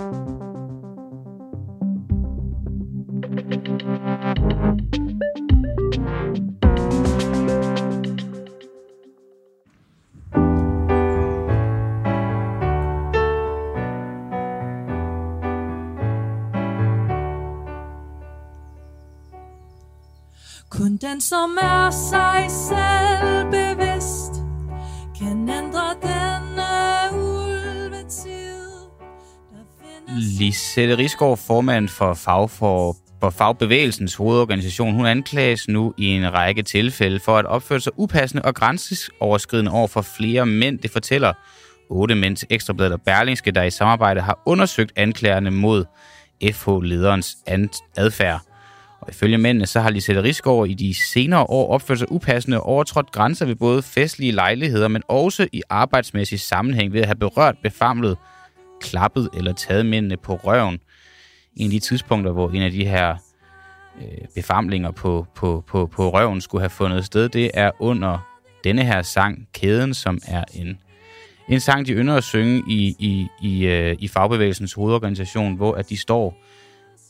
Kun den, som er sig Lisette Risgaard, formand for, fag for, for Fagbevægelsens hovedorganisation, hun anklages nu i en række tilfælde for at opføre sig upassende og grænseoverskridende over for flere mænd. Det fortæller otte mænd til Ekstrabladet og Berlingske, der i samarbejde har undersøgt anklagerne mod FH-lederens adfærd. Og ifølge mændene, så har Lisette Risgaard i de senere år opført sig upassende og overtrådt grænser ved både festlige lejligheder, men også i arbejdsmæssig sammenhæng ved at have berørt, befamlet, klappet eller taget mændene på røven. En af de tidspunkter, hvor en af de her øh, befamlinger på, på, på, på røven skulle have fundet sted, det er under denne her sang, Kæden, som er en, en sang, de ynder at synge i, i, i, øh, i fagbevægelsens hovedorganisation, hvor at de står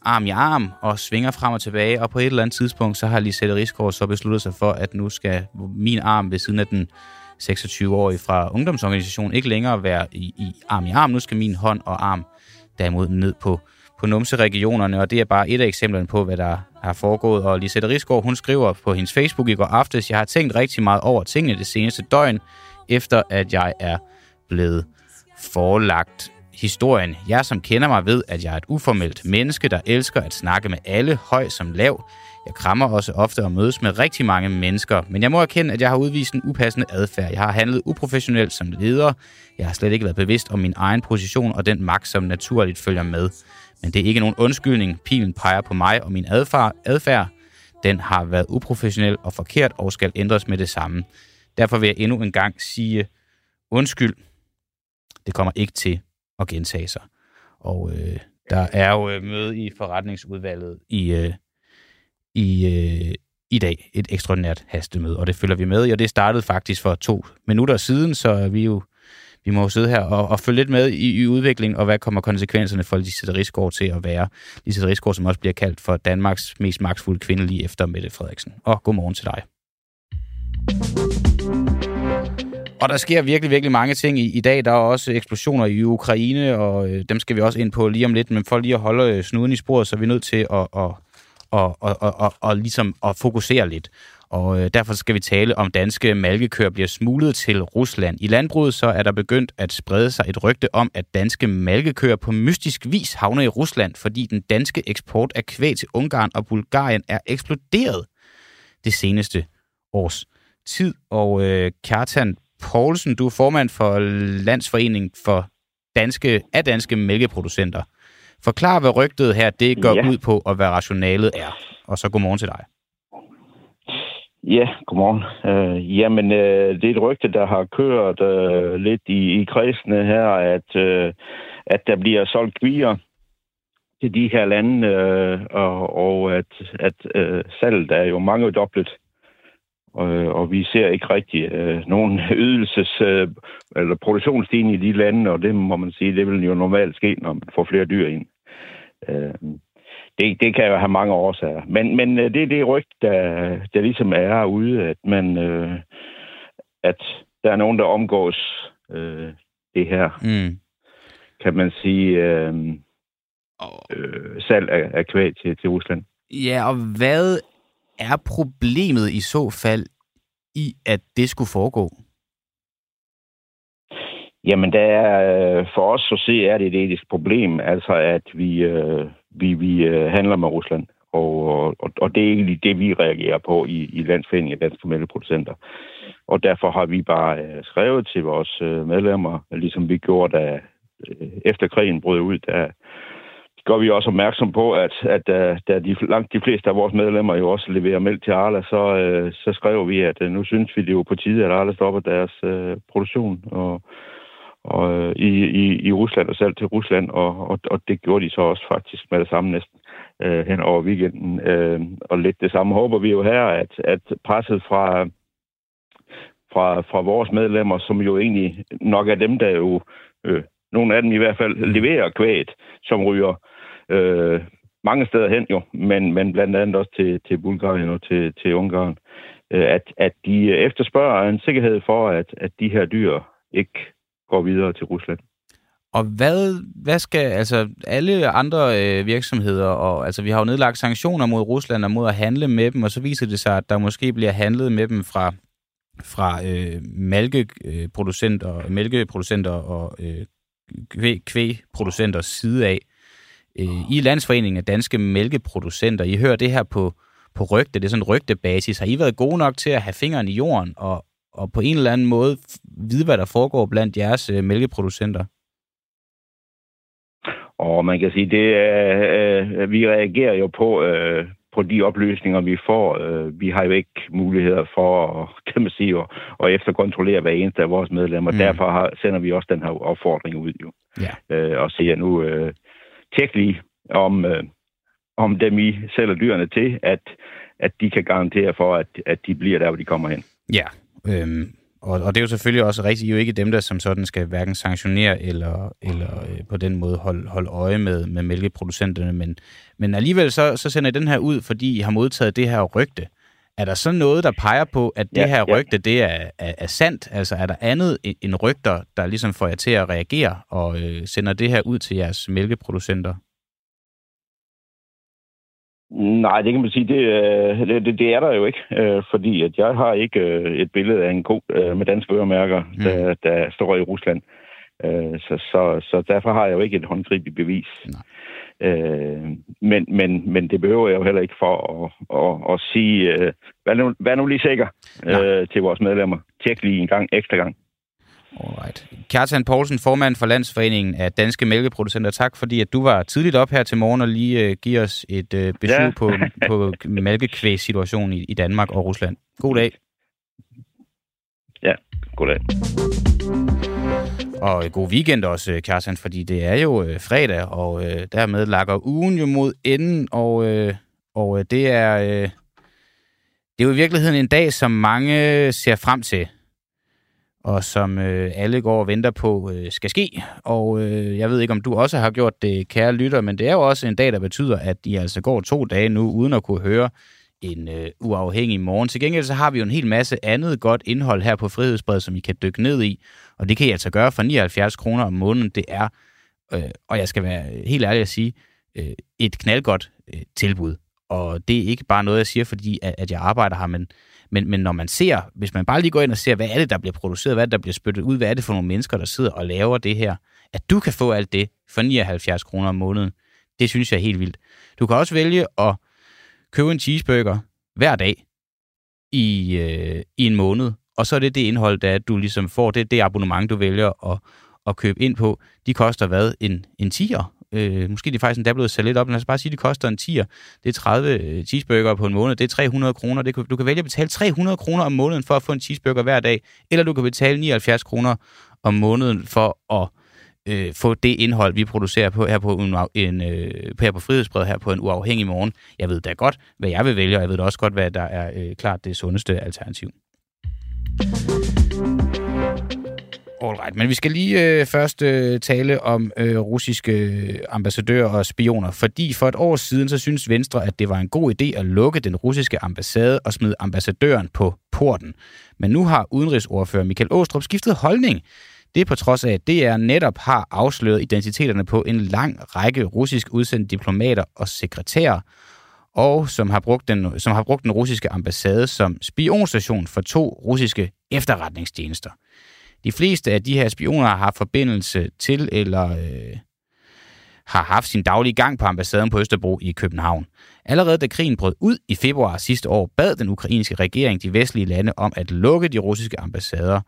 arm i arm og svinger frem og tilbage, og på et eller andet tidspunkt, så har Lisette Rigsgaard så besluttet sig for, at nu skal min arm ved siden af den 26-årig fra ungdomsorganisationen ikke længere være i, i arm i arm. Nu skal min hånd og arm derimod ned på, på numseregionerne, og det er bare et af eksemplerne på, hvad der har foregået. Og Lisette Risgaard, hun skriver på hendes Facebook i går aftes, jeg har tænkt rigtig meget over tingene det seneste døgn, efter at jeg er blevet forelagt historien. Jeg, som kender mig, ved, at jeg er et uformelt menneske, der elsker at snakke med alle, høj som lav. Jeg krammer også ofte og mødes med rigtig mange mennesker, men jeg må erkende, at jeg har udvist en upassende adfærd. Jeg har handlet uprofessionelt som leder. Jeg har slet ikke været bevidst om min egen position og den magt, som naturligt følger med. Men det er ikke nogen undskyldning. Pilen peger på mig og min adfærd. adfærd. Den har været uprofessionel og forkert og skal ændres med det samme. Derfor vil jeg endnu en gang sige undskyld. Det kommer ikke til at gentage sig. Og øh, der er jo øh, møde i forretningsudvalget i, øh, i, øh, i dag, et ekstraordinært hastemøde, og det følger vi med i, og det startede faktisk for to minutter siden, så vi jo vi må jo sidde her og, og følge lidt med i, i udviklingen, og hvad kommer konsekvenserne for Lisette Rigsgaard til at være. Lisette Rigsgaard, som også bliver kaldt for Danmarks mest magtfulde kvinde lige efter Mette Frederiksen. Og god morgen til dig. Og der sker virkelig, virkelig mange ting i, i dag. Der er også eksplosioner i Ukraine, og øh, dem skal vi også ind på lige om lidt. Men for lige at holde øh, snuden i sporet, så er vi nødt til at, at, og, og, og, og, og ligesom at fokusere lidt. Og øh, derfor skal vi tale om danske malkekøer bliver smuglet til Rusland. I landbruget så er der begyndt at sprede sig et rygte om, at danske malkekøer på mystisk vis havner i Rusland, fordi den danske eksport af kvæg til Ungarn og Bulgarien er eksploderet det seneste års tid. Og øh, Kjartan Poulsen, du er formand for Landsforening for danske, af danske mælkeproducenter. Forklar, hvad rygtet her det går ja. ud på, og hvad rationalet er. Og så godmorgen til dig. Ja, godmorgen. Uh, jamen, uh, det er et rygte, der har kørt uh, lidt i, i kredsene her, at, uh, at der bliver solgt kvier til de her lande, uh, og, og at, at uh, salget er jo mange dobbelt og, og vi ser ikke rigtig øh, nogen ydelses- øh, eller produktionsstigning i de lande, og det må man sige, det vil jo normalt ske, når man får flere dyr ind. Øh, det, det kan jo have mange årsager. Men, men øh, det er det rygt, der, der ligesom er ude, at man øh, at der er nogen, der omgås øh, det her, mm. kan man sige, øh, øh, salg af, af kvæg til, til Rusland. Ja, og hvad er problemet i så fald i, at det skulle foregå? Jamen, der er, øh, for os så se er det et etisk problem, altså at vi, øh, vi, vi øh, handler med Rusland. Og, og, og det er egentlig det, vi reagerer på i, i Landsforeningen af Danske Mælkeproducenter. Og derfor har vi bare øh, skrevet til vores øh, medlemmer, ligesom vi gjorde, da øh, efter krigen brød ud, der, gør vi også opmærksom på, at, at øh, da de, langt de fleste af vores medlemmer jo også leverer mælk til Arla, så, øh, så skriver vi, at øh, nu synes vi, det er jo på tide, at Arla stopper deres uh, produktion og, og, i, i, i Rusland og selv til Rusland, og, og, og det gjorde de så også faktisk med det samme næsten uh, hen over weekenden. Uh, og lidt det samme håber vi jo her, at, at presset fra, fra, fra vores medlemmer, som jo egentlig nok er dem, der jo øh, nogle af dem i hvert fald, leverer kvæget, som ryger øh, mange steder hen jo, men, men blandt andet også til, til Bulgarien og til, til Ungarn, øh, at, at de efterspørger en sikkerhed for, at, at de her dyr ikke går videre til Rusland. Og hvad, hvad skal, altså alle andre øh, virksomheder, og altså vi har jo nedlagt sanktioner mod Rusland og mod at handle med dem, og så viser det sig, at der måske bliver handlet med dem fra, fra øh, mælkeproducenter, mælkeproducenter og øh, kvæg, kvægproducenters side af. Øh, I Landsforeningen af Danske Mælkeproducenter, I hører det her på, på rygte, det er sådan en rygtebasis. Har I været gode nok til at have fingeren i jorden og, og på en eller anden måde vide, hvad der foregår blandt jeres øh, mælkeproducenter? Og man kan sige, det øh, vi reagerer jo på, øh, på de oplysninger, vi får. Øh, vi har jo ikke muligheder for kan man sige, at, at efterkontrollere hver eneste af vores medlemmer. Mm. Derfor har, sender vi også den her opfordring ud jo. Ja. Øh, og siger nu, øh, tjek lige om, øh, om dem I sælger dyrene til, at, at de kan garantere for, at, at de bliver der, hvor de kommer hen. Ja, øhm, og, og det er jo selvfølgelig også rigtigt, I er jo ikke dem, der som sådan skal hverken sanktionere eller, eller øh, på den måde holde, holde øje med, med mælkeproducenterne, men, men alligevel så, så sender I den her ud, fordi I har modtaget det her rygte. Er der så noget, der peger på, at det ja, her rygte, ja. det er, er, er sandt? Altså er der andet end rygter, der ligesom får jer til at reagere og øh, sender det her ud til jeres mælkeproducenter? Nej, det kan man sige, det, øh, det, det er der jo ikke, øh, fordi at jeg har ikke øh, et billede af en ko med danske øremærker, mm. der, der står i Rusland. Så, så, så derfor har jeg jo ikke et håndgribeligt bevis. Nej. Men, men, men det behøver jeg jo heller ikke for at, at, at sige, vær nu, vær nu lige sikker ja. til vores medlemmer. Tjek lige en gang, ekstra gang. Alright. Kjartan Poulsen, formand for Landsforeningen af Danske Mælkeproducenter. Tak fordi, at du var tidligt op her til morgen og lige uh, giver os et uh, besøg ja. på, på mælkekvægssituationen i, i Danmark og Rusland. God dag. Ja, god dag. Og øh, god weekend også, øh, Kjartan, fordi det er jo øh, fredag, og øh, dermed lakker ugen jo mod enden, og, øh, og øh, det er... Øh, det er jo i virkeligheden en dag, som mange ser frem til og som øh, alle går og venter på øh, skal ske. Og øh, jeg ved ikke, om du også har gjort det, kære lytter, men det er jo også en dag, der betyder, at I altså går to dage nu, uden at kunne høre en øh, uafhængig morgen. Til gengæld så har vi jo en hel masse andet godt indhold her på Frihedsbred, som I kan dykke ned i, og det kan I altså gøre for 79 kroner om måneden. Det er, øh, og jeg skal være helt ærlig at sige, øh, et knaldgodt øh, tilbud. Og det er ikke bare noget, jeg siger, fordi at, at jeg arbejder her, men men, men når man ser, hvis man bare lige går ind og ser, hvad er det, der bliver produceret, hvad er det, der bliver spyttet ud, hvad er det for nogle mennesker, der sidder og laver det her, at du kan få alt det for 79 kroner om måneden, det synes jeg er helt vildt. Du kan også vælge at købe en cheeseburger hver dag i, øh, i en måned, og så er det det indhold, der du ligesom får, det det abonnement, du vælger at, at købe ind på. De koster hvad? En, en tiger Øh, måske de faktisk endda blevet sat lidt op, men lad os bare sige, at det koster en 10'er. Det er 30 øh, cheeseburger på en måned. Det er 300 kroner. Det, du kan vælge at betale 300 kroner om måneden for at få en cheeseburger hver dag, eller du kan betale 79 kroner om måneden for at øh, få det indhold, vi producerer på, her, på en, en, øh, her på Frihedsbred, her på en uafhængig morgen. Jeg ved da godt, hvad jeg vil vælge, og jeg ved da også godt, hvad der er øh, klart det sundeste alternativ. Alright, men vi skal lige øh, først øh, tale om øh, russiske ambassadører og spioner, fordi for et år siden, så synes Venstre, at det var en god idé at lukke den russiske ambassade og smide ambassadøren på porten. Men nu har udenrigsordfører Michael Åstrup skiftet holdning. Det er på trods af, at DR netop har afsløret identiteterne på en lang række russisk udsendte diplomater og sekretærer, og som har, brugt den, som har brugt den russiske ambassade som spionstation for to russiske efterretningstjenester. De fleste af de her spioner har haft forbindelse til eller øh, har haft sin daglige gang på ambassaden på Østerbro i København. Allerede da krigen brød ud i februar sidste år, bad den ukrainske regering de vestlige lande om at lukke de russiske ambassader,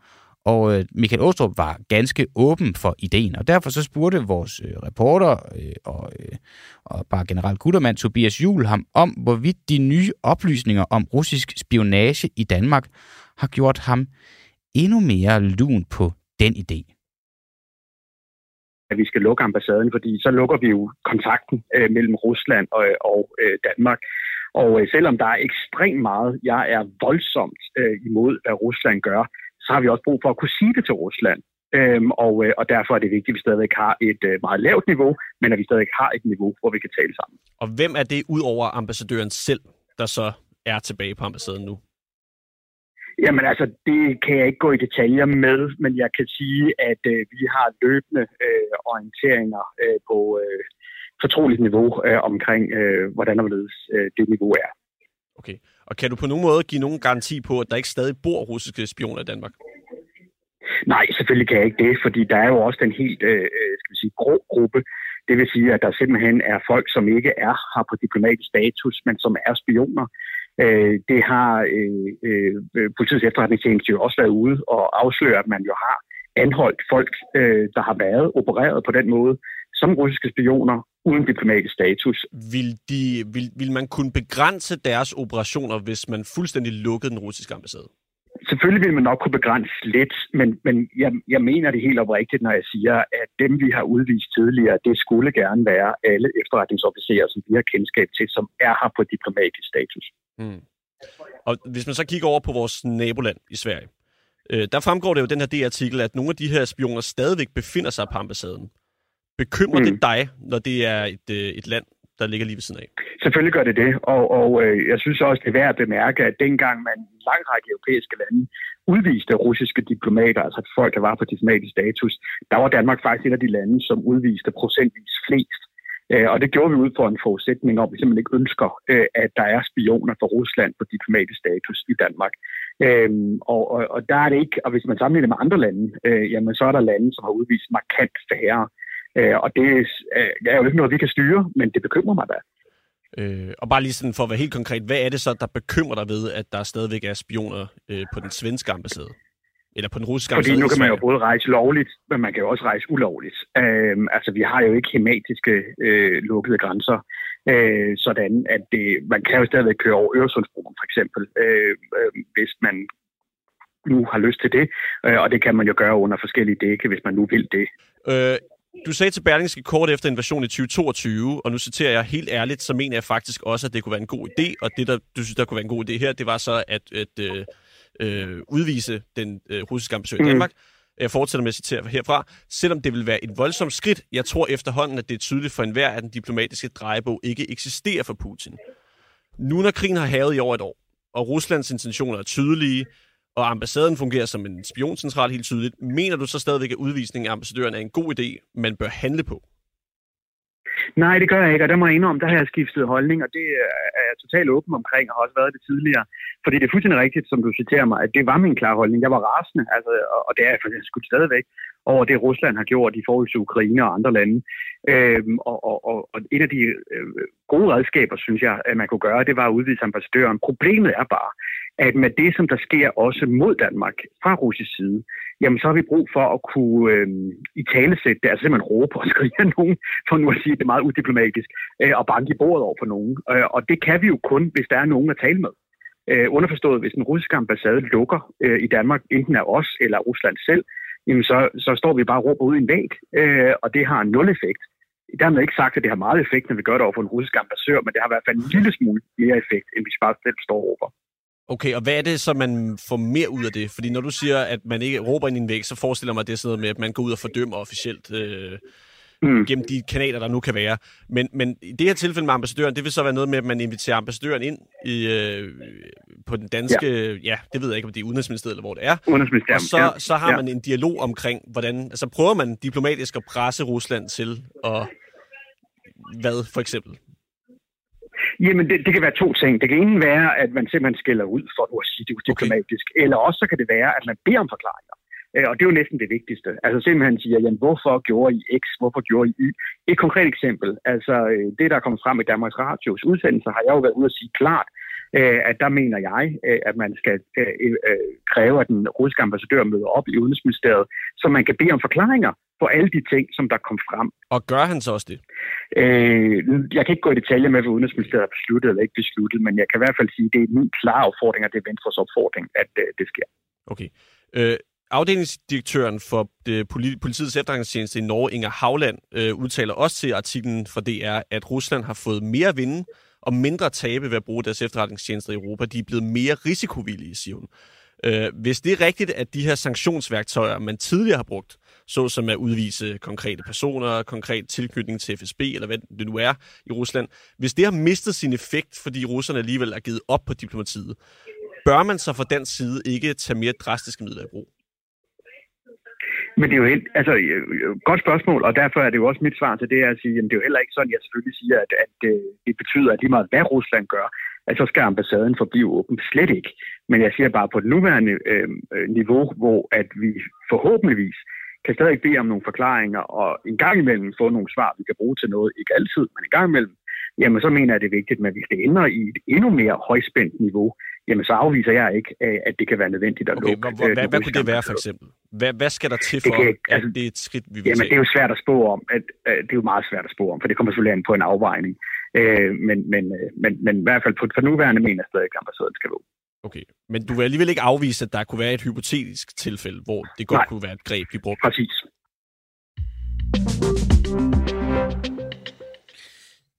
og øh, Michael Åstrup var ganske åben for ideen, og derfor så spurgte vores øh, reporter øh, og, øh, og bare general guttermand Tobias Juhl ham om, hvorvidt de nye oplysninger om russisk spionage i Danmark har gjort ham endnu mere lun på den idé? At vi skal lukke ambassaden, fordi så lukker vi jo kontakten øh, mellem Rusland og, øh, og øh, Danmark. Og øh, selvom der er ekstremt meget, jeg er voldsomt øh, imod, hvad Rusland gør, så har vi også brug for at kunne sige det til Rusland. øhm, og, øh, og derfor er det vigtigt, at vi stadigvæk har et øh, meget lavt niveau, men at vi stadig har et niveau, hvor vi kan tale sammen. Og hvem er det ud over ambassadøren selv, der så er tilbage på ambassaden nu? Jamen altså, det kan jeg ikke gå i detaljer med, men jeg kan sige, at øh, vi har løbende øh, orienteringer øh, på øh, fortroligt niveau øh, omkring, øh, hvordan og hvorledes øh, det niveau er. Okay. Og kan du på nogen måde give nogen garanti på, at der ikke stadig bor russiske spioner i Danmark? Nej, selvfølgelig kan jeg ikke det, fordi der er jo også den helt, øh, øh, skal vi sige, grå gruppe. Det vil sige, at der simpelthen er folk, som ikke er her på diplomatisk status, men som er spioner. Øh, det har øh, øh, politiets efterretningstjeneste jo også været ude og afsløre, at man jo har anholdt folk, øh, der har været opereret på den måde, som russiske spioner uden diplomatisk status. Vil, de, vil, vil man kunne begrænse deres operationer, hvis man fuldstændig lukkede den russiske ambassade? Selvfølgelig vil man nok kunne begrænse lidt, men, men jeg, jeg mener det helt oprigtigt, når jeg siger, at dem, vi har udvist tidligere, det skulle gerne være alle efterretningsofficerer, som vi har kendskab til, som er her på diplomatisk status. Mm. Og hvis man så kigger over på vores naboland i Sverige, øh, der fremgår det jo den her D-artikel, at nogle af de her spioner stadigvæk befinder sig på ambassaden. Bekymrer mm. det dig, når det er et, øh, et land, der ligger lige ved siden af? Selvfølgelig gør det det, og, og øh, jeg synes også, det er værd at bemærke, at dengang man i en lang række europæiske lande udviste russiske diplomater, altså folk, der var på diplomatisk status, der var Danmark faktisk et af de lande, som udviste procentvis flest. Øh, og det gjorde vi ud for en forudsætning om, at vi simpelthen ikke ønsker, øh, at der er spioner for Rusland på diplomatisk status i Danmark. Øhm, og, og, og der er det ikke, og hvis man sammenligner med andre lande, øh, jamen så er der lande, som har udvist markant færre Øh, og det er jo ikke noget, vi kan styre, men det bekymrer mig da. Øh, og bare lige sådan for at være helt konkret, hvad er det så, der bekymrer dig ved, at der stadigvæk er spioner øh, på den svenske ambassade? Eller på den russiske ambassade? Fordi nu kan man jo både rejse lovligt, men man kan jo også rejse ulovligt. Øh, altså, vi har jo ikke hematiske øh, lukkede grænser, øh, sådan at det, man kan jo stadigvæk køre over Øresundsbroen, for eksempel, øh, øh, hvis man nu har lyst til det, øh, og det kan man jo gøre under forskellige dække, hvis man nu vil det. Øh, du sagde til Berlingske kort efter invasionen i 2022, og nu citerer jeg helt ærligt, så mener jeg faktisk også, at det kunne være en god idé, og det, der du synes, der kunne være en god idé her, det var så at, at øh, øh, udvise den øh, russiske ambassadør mm. i Danmark. Jeg fortsætter med at citere herfra. Selvom det vil være et voldsomt skridt, jeg tror efterhånden, at det er tydeligt for enhver, at den diplomatiske drejebog ikke eksisterer for Putin. Nu når krigen har havet i over et år, og Ruslands intentioner er tydelige, og ambassaden fungerer som en spioncentral helt tydeligt, mener du så stadigvæk, at udvisningen af ambassadøren er en god idé, man bør handle på? Nej, det gør jeg ikke, og der må jeg indrømme, der har jeg skiftet holdning, og det er jeg totalt åben omkring, og har også været det tidligere. Fordi det er fuldstændig rigtigt, som du citerer mig, at det var min klare holdning. Jeg var rasende, altså, og det er jeg faktisk skudt stadigvæk, over det Rusland har gjort i forhold til Ukraine og andre lande. Øhm, og, og, og, og et af de øh, gode redskaber, synes jeg, at man kunne gøre, det var at udvise ambassadøren. Problemet er bare, at med det, som der sker også mod Danmark fra russisk side, jamen så har vi brug for at kunne øh, i talesætte det, altså simpelthen råbe og skrige af nogen, for nu at sige det meget udiplomatisk, øh, og banke i bordet over for nogen. Øh, og det kan vi jo kun, hvis der er nogen at tale med. Øh, underforstået, hvis den russiske ambassade lukker øh, i Danmark, enten af os eller af Rusland selv, jamen så, så står vi bare og råber ud i en væg, øh, og det har nul effekt. Dermed ikke sagt, at det har meget effekt, når vi gør det over for en russisk ambassadør, men det har i hvert fald en lille smule mere effekt, end hvis vi bare selv står og råber. Okay, og hvad er det så, man får mere ud af det? Fordi når du siger, at man ikke råber ind i en væg, så forestiller mig, at det er sådan noget med, at man går ud og fordømmer officielt øh, mm. gennem de kanaler, der nu kan være. Men, men i det her tilfælde med ambassadøren, det vil så være noget med, at man inviterer ambassadøren ind i, øh, på den danske, ja. ja, det ved jeg ikke, om det er Udenrigsministeriet eller hvor det er. Og så, ja. så har man en dialog omkring, hvordan, altså prøver man diplomatisk at presse Rusland til at, hvad for eksempel? Jamen, det, det kan være to ting. Det kan ene være, at man simpelthen skælder ud, for at sige det diplomatisk. Okay. Eller også så kan det være, at man beder om forklaringer. Øh, og det er jo næsten det vigtigste. Altså simpelthen siger, jamen, hvorfor gjorde I X? Hvorfor gjorde I Y? Et konkret eksempel. Altså øh, det, der er kommet frem i Danmarks Radios udsendelse, har jeg jo været ude at sige klart, at der mener jeg, at man skal kræve, at den russiske ambassadør møder op i Udenrigsministeriet, så man kan bede om forklaringer på alle de ting, som der kom frem. Og gør han så også det? Øh, jeg kan ikke gå i detaljer med, hvad Udenrigsministeriet har besluttet eller ikke besluttet, men jeg kan i hvert fald sige, at det er min klare opfordring, og det er Venstres opfordring, at øh, det sker. Okay. Øh, afdelingsdirektøren for det politiets efterretningstjeneste i Norge, Inger Havland, øh, udtaler også til artiklen fra DR, at Rusland har fået mere vinde og mindre tabe ved at bruge deres efterretningstjenester i Europa. De er blevet mere risikovillige, siger hun. Øh, hvis det er rigtigt, at de her sanktionsværktøjer, man tidligere har brugt, såsom at udvise konkrete personer, konkret tilknytning til FSB, eller hvad det nu er i Rusland. Hvis det har mistet sin effekt, fordi russerne alligevel er givet op på diplomatiet, bør man så fra den side ikke tage mere drastiske midler i brug? Men det er jo helt, altså, øh, øh, godt spørgsmål, og derfor er det jo også mit svar til det, at sige, jamen, det er jo heller ikke sådan, jeg selvfølgelig siger, at, at, øh, det betyder, at lige meget hvad Rusland gør, at så skal ambassaden forblive åben. Slet ikke. Men jeg siger bare på det nuværende øh, niveau, hvor at vi forhåbentligvis kan stadig bede om nogle forklaringer, og en gang imellem få nogle svar, vi kan bruge til noget. Ikke altid, men en gang imellem. Jamen, så mener jeg, at det er vigtigt, at hvis det ender i et endnu mere højspændt niveau, jamen så afviser jeg ikke, at det kan være nødvendigt at okay, lukke. Hvad, hvad, hvad kunne det være for eksempel? Hvad, hvad skal der til for, det kan, altså, at det er et skridt, vi vil jamen, tage? det er jo svært at spå om. At, at, det er jo meget svært at spå om, for det kommer selvfølgelig an på en afvejning. Øh, men, men, øh, men, men i hvert fald på, for nuværende mener jeg stadig, at ambassaden skal lukke. Okay, men du vil alligevel ikke afvise, at der kunne være et hypotetisk tilfælde, hvor det godt Nej. kunne være et greb, vi brugte? Præcis.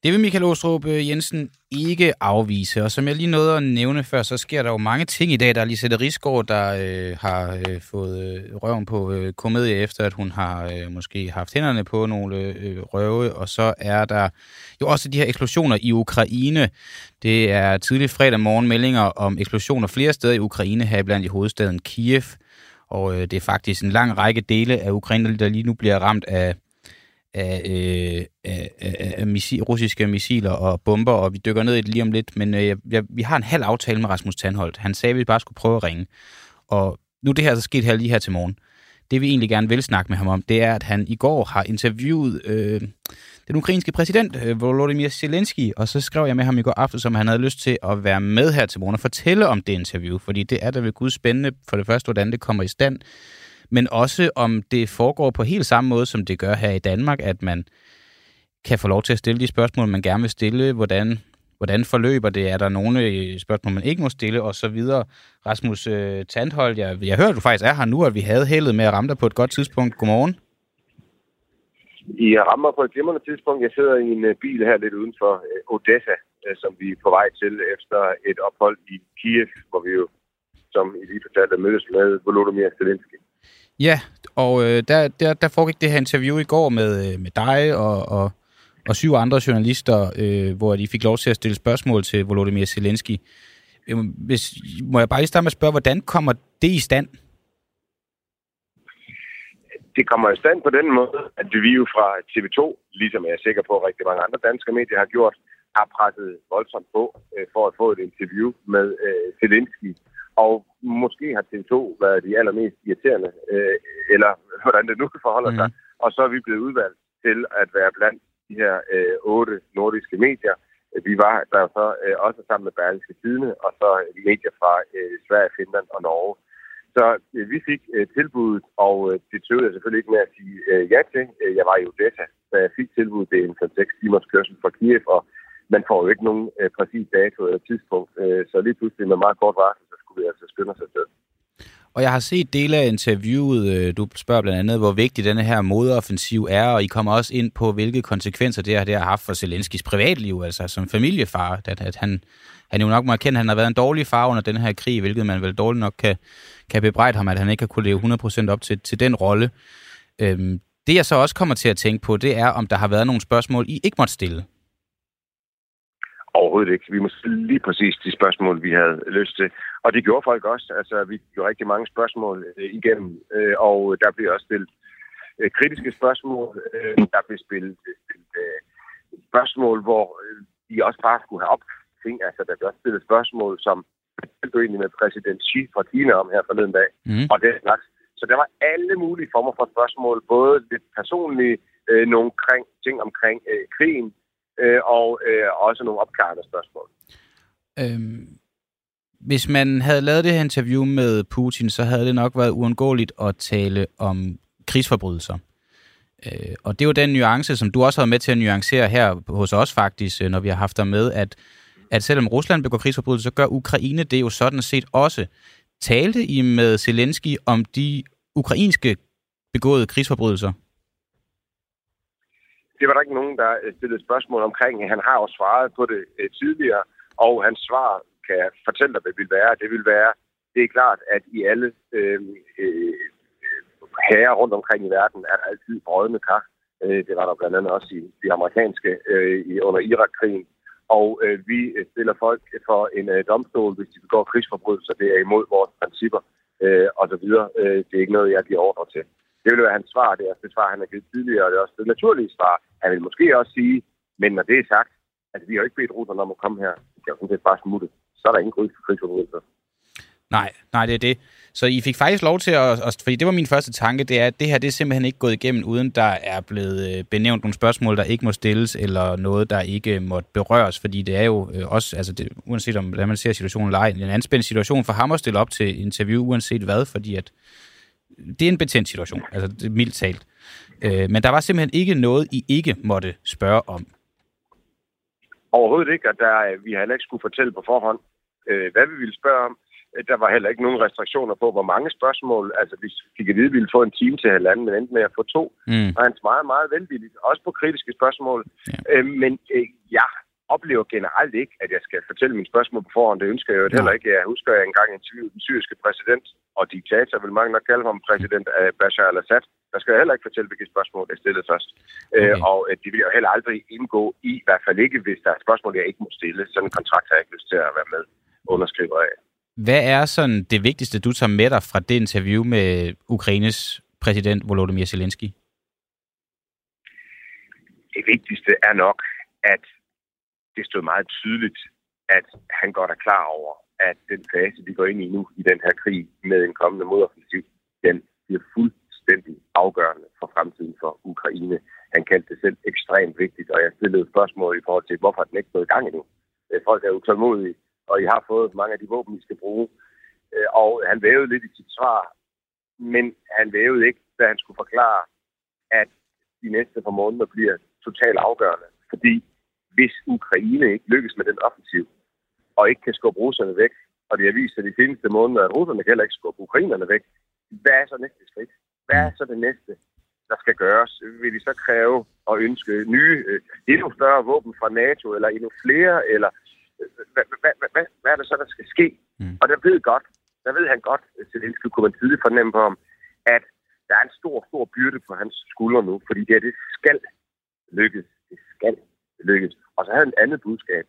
Det vil Michael Åstrup øh, Jensen ikke afvise, og som jeg lige nåede at nævne før, så sker der jo mange ting i dag. Der er Lisette Risgaard, der øh, har øh, fået øh, røven på øh, komedie efter, at hun har øh, måske haft hænderne på nogle øh, røve, og så er der jo også de her eksplosioner i Ukraine. Det er tidlig fredag morgen meldinger om eksplosioner flere steder i Ukraine, her blandt i hovedstaden Kiev, og øh, det er faktisk en lang række dele af Ukraine, der lige nu bliver ramt af af, øh, af, af, af missil, russiske missiler og bomber, og vi dykker ned i det lige om lidt, men øh, jeg, vi har en halv aftale med Rasmus Tandholt. Han sagde, at vi bare skulle prøve at ringe. Og nu er det her så sket her lige her til morgen. Det vi egentlig gerne vil snakke med ham om, det er, at han i går har interviewet øh, den ukrainske præsident, øh, Volodymyr Zelensky, og så skrev jeg med ham i går aften, som han havde lyst til at være med her til morgen og fortælle om det interview, fordi det er da ved Gud spændende for det første, hvordan det kommer i stand, men også om det foregår på helt samme måde, som det gør her i Danmark, at man kan få lov til at stille de spørgsmål, man gerne vil stille, hvordan, hvordan forløber det, er der nogle øh, spørgsmål, man ikke må stille, og så videre. Rasmus øh, Tandhold, jeg, jeg hører, at du faktisk er her nu, at vi havde heldet med at ramme dig på et godt tidspunkt. Godmorgen. I rammer på et glimrende tidspunkt. Jeg sidder i en øh, bil her lidt uden for øh, Odessa, som vi er på vej til efter et ophold i Kiev, hvor vi jo, som I lige fortalte, mødtes med Volodymyr Zelensky. Ja, og øh, der, der, der foregik det her interview i går med, øh, med dig og, og, og syv andre journalister, øh, hvor de fik lov til at stille spørgsmål til Volodymyr Zelensky. Øhm, hvis, må jeg bare lige starte med at spørge, hvordan kommer det i stand? Det kommer i stand på den måde, at vi jo fra TV2, ligesom jeg er sikker på, at rigtig mange andre danske medier har gjort, har presset voldsomt på øh, for at få et interview med øh, Zelensky og måske har TV2 været de allermest irriterende, øh, eller hvordan det nu forholder mm. sig. Og så er vi blevet udvalgt til at være blandt de her øh, otte nordiske medier. Vi var der så øh, også sammen med Berlingske Tidene, og så medier fra øh, Sverige, Finland og Norge. Så øh, vi fik øh, tilbuddet, og øh, det tøvede jeg selvfølgelig ikke med at sige øh, ja til. Øh, jeg var i Odessa, så jeg fik tilbuddet. Det er en 6 timers kørsel fra Kiev, og man får jo ikke nogen øh, præcis dato eller tidspunkt. Øh, så lige pludselig med meget kort varsel, skulle vi altså skynde os afsted. Og jeg har set dele af interviewet. Øh, du spørger blandt andet, hvor vigtig denne her modeoffensiv er, og I kommer også ind på, hvilke konsekvenser det har, det har haft for Zelenskis privatliv, altså som familiefar. At, at han, han jo nok må erkende, at han har været en dårlig far under den her krig, hvilket man vel dårligt nok kan, kan bebrejde ham, at han ikke har kunne leve 100% op til, til den rolle. Øhm, det jeg så også kommer til at tænke på, det er, om der har været nogle spørgsmål, I ikke måtte stille. Overhovedet ikke. Vi må stille lige præcis de spørgsmål, vi havde lyst til. Og det gjorde folk også. Altså, vi gjorde rigtig mange spørgsmål øh, igennem, øh, og der blev også stillet øh, kritiske spørgsmål. Øh, der blev spillet, stillet øh, spørgsmål, hvor øh, de også bare skulle have op ting. Altså, der blev også stillet spørgsmål, som du egentlig med præsident Xi fra Kina om her forleden dag, mm. og det slags. Så der var alle mulige former for spørgsmål, både lidt personlige, øh, nogle kring, ting omkring øh, krigen, øh, og øh, også nogle opklarende spørgsmål. Øhm, hvis man havde lavet det her interview med Putin, så havde det nok været uundgåeligt at tale om krigsforbrydelser. Øh, og det er jo den nuance, som du også har med til at nuancere her hos os faktisk, øh, når vi har haft dig med, at, at selvom Rusland begår krigsforbrydelser, så gør Ukraine det jo sådan set også. Talte I med Zelensky om de ukrainske begåede krigsforbrydelser? Det var der ikke nogen, der stillede spørgsmål omkring. Han har jo svaret på det øh, tidligere, og hans svar kan fortælle dig, hvad det vil være. Det vil være, det er klart, at i alle øh, øh, herrer rundt omkring i verden er der altid brødende kar. Øh, det var der blandt andet også i de amerikanske øh, i, under Irakkrigen. Og øh, vi stiller folk for en øh, domstol, hvis de begår krigsforbrydelser. Det er imod vores principper øh, og så videre. Øh, det er ikke noget, jeg giver ordre til. Det vil være hans svar. Det er det svar, han har givet tidligere, og det er også det naturlige svar. Han vil måske også sige, men når det er sagt, altså vi har jo ikke bedt russerne om at komme her. Det kan jo sådan set bare smutte. Så er der ingen krigsforbrydelser. Nej, nej, det er det. Så I fik faktisk lov til at, at, fordi det var min første tanke, det er, at det her det er simpelthen ikke gået igennem, uden der er blevet øh, benævnt nogle spørgsmål, der ikke må stilles, eller noget, der ikke må berøres, fordi det er jo øh, også, altså det, uanset om, hvordan man ser situationen eller ej, en anspændt situation for ham at stille op til interview, uanset hvad, fordi at det er en betændt situation, altså det er mildt talt. Øh, men der var simpelthen ikke noget, I ikke måtte spørge om. Overhovedet ikke, og der, vi har heller ikke skulle fortælle på forhånd, øh, hvad vi ville spørge om. Der var heller ikke nogen restriktioner på, hvor mange spørgsmål. Altså, vi fik at vide, at vi ville få en time til halvanden, men endte med at få to. Mm. Og hans meget, meget velvilligt, også på kritiske spørgsmål. Ja. Øh, men øh, jeg oplever generelt ikke, at jeg skal fortælle mine spørgsmål på forhånd. Det ønsker jeg jo ja. heller ikke. Jeg husker, at jeg engang interviewede den syriske præsident og diktator, vil mange nok kalde ham præsident af Bashar al-Assad. Der skal jeg heller ikke fortælle, hvilke spørgsmål jeg stillede først. Øh, okay. Øh, og de vil jo heller aldrig indgå i, i hvert fald ikke, hvis der er spørgsmål, jeg ikke må stille. Sådan en kontrakt har jeg ikke lyst til at være med underskriver af. Hvad er sådan det vigtigste, du tager med dig fra det interview med Ukraines præsident Volodymyr Zelensky? Det vigtigste er nok, at det stod meget tydeligt, at han godt er klar over, at den fase, vi går ind i nu i den her krig med en kommende modoffensiv, den bliver fuldstændig afgørende for fremtiden for Ukraine. Han kaldte det selv ekstremt vigtigt, og jeg stillede spørgsmål i forhold til, hvorfor den ikke gået i gang endnu. Folk er utålmodige og I har fået mange af de våben, I skal bruge. Øh, og han vævede lidt i sit svar, men han vævede ikke, da han skulle forklare, at de næste par måneder bliver totalt afgørende. Fordi hvis Ukraine ikke lykkes med den offensiv, og ikke kan skubbe russerne væk, og det har vist sig de seneste måneder, at russerne kan heller ikke skubbe ukrainerne væk, hvad er så næste skridt? Hvad er så det næste, der skal gøres? Vil de så kræve og ønske nye, øh, endnu større våben fra NATO, eller endnu flere, eller hvad, hvad, hvad, hvad, er det så, der skal ske? Mm. Og der ved godt, der ved han godt, Zelensky kunne man tidligt fornemme på ham, at der er en stor, stor byrde på hans skuldre nu, fordi det, er, det skal lykkes. Det skal lykkes. Og så havde han et andet budskab,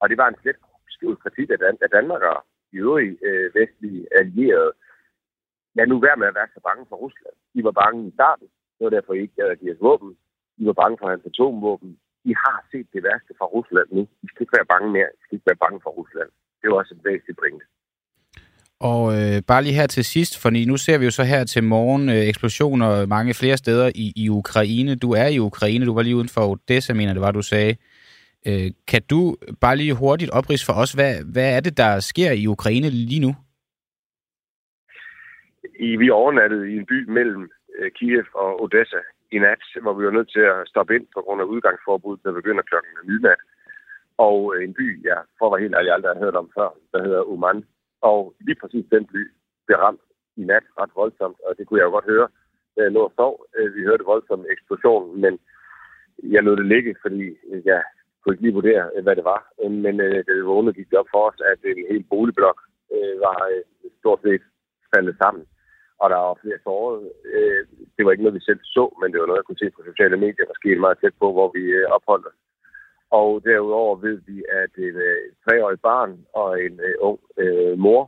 og det var en slet skjult kritik af, Dan- af Danmark og de øvrige øh, vestlige allierede. Lad nu være med at være så bange for Rusland. I var bange i starten. Det var derfor, I ikke gad at give os våben. I var bange for hans atomvåben. I har set det værste fra Rusland nu. I skal ikke være bange mere. I skal ikke være bange for Rusland. Det er også et væsentligt pointe. Og øh, bare lige her til sidst, for nu ser vi jo så her til morgen øh, eksplosioner mange flere steder i, i Ukraine. Du er i Ukraine, du var lige uden for Odessa, mener det var, du sagde. Øh, kan du bare lige hurtigt oprids for os, hvad, hvad er det, der sker i Ukraine lige nu? I, vi er overnattet i en by mellem øh, Kiev og Odessa i nat, hvor vi var nødt til at stoppe ind på grund af udgangsforbud, der begynder klokken midnat. Og øh, en by, ja, for at være helt ærlig, aldrig har hørt om før, der hedder Oman. Og lige præcis den by blev ramt i nat ret voldsomt, og det kunne jeg jo godt høre, da jeg lå og sov. Øh, vi hørte voldsom eksplosion, men jeg lod det ligge, fordi øh, jeg kunne ikke lige vurdere, hvad det var. Men da vi vågnede, gik det op for os, at en hel boligblok var stort set faldet sammen og der var flere sårede. Øh, det var ikke noget, vi selv så, men det var noget, jeg kunne se på sociale medier, der skete meget tæt på, hvor vi øh, opholdt os. Og derudover ved vi, at et øh, treårigt barn og en øh, ung øh, mor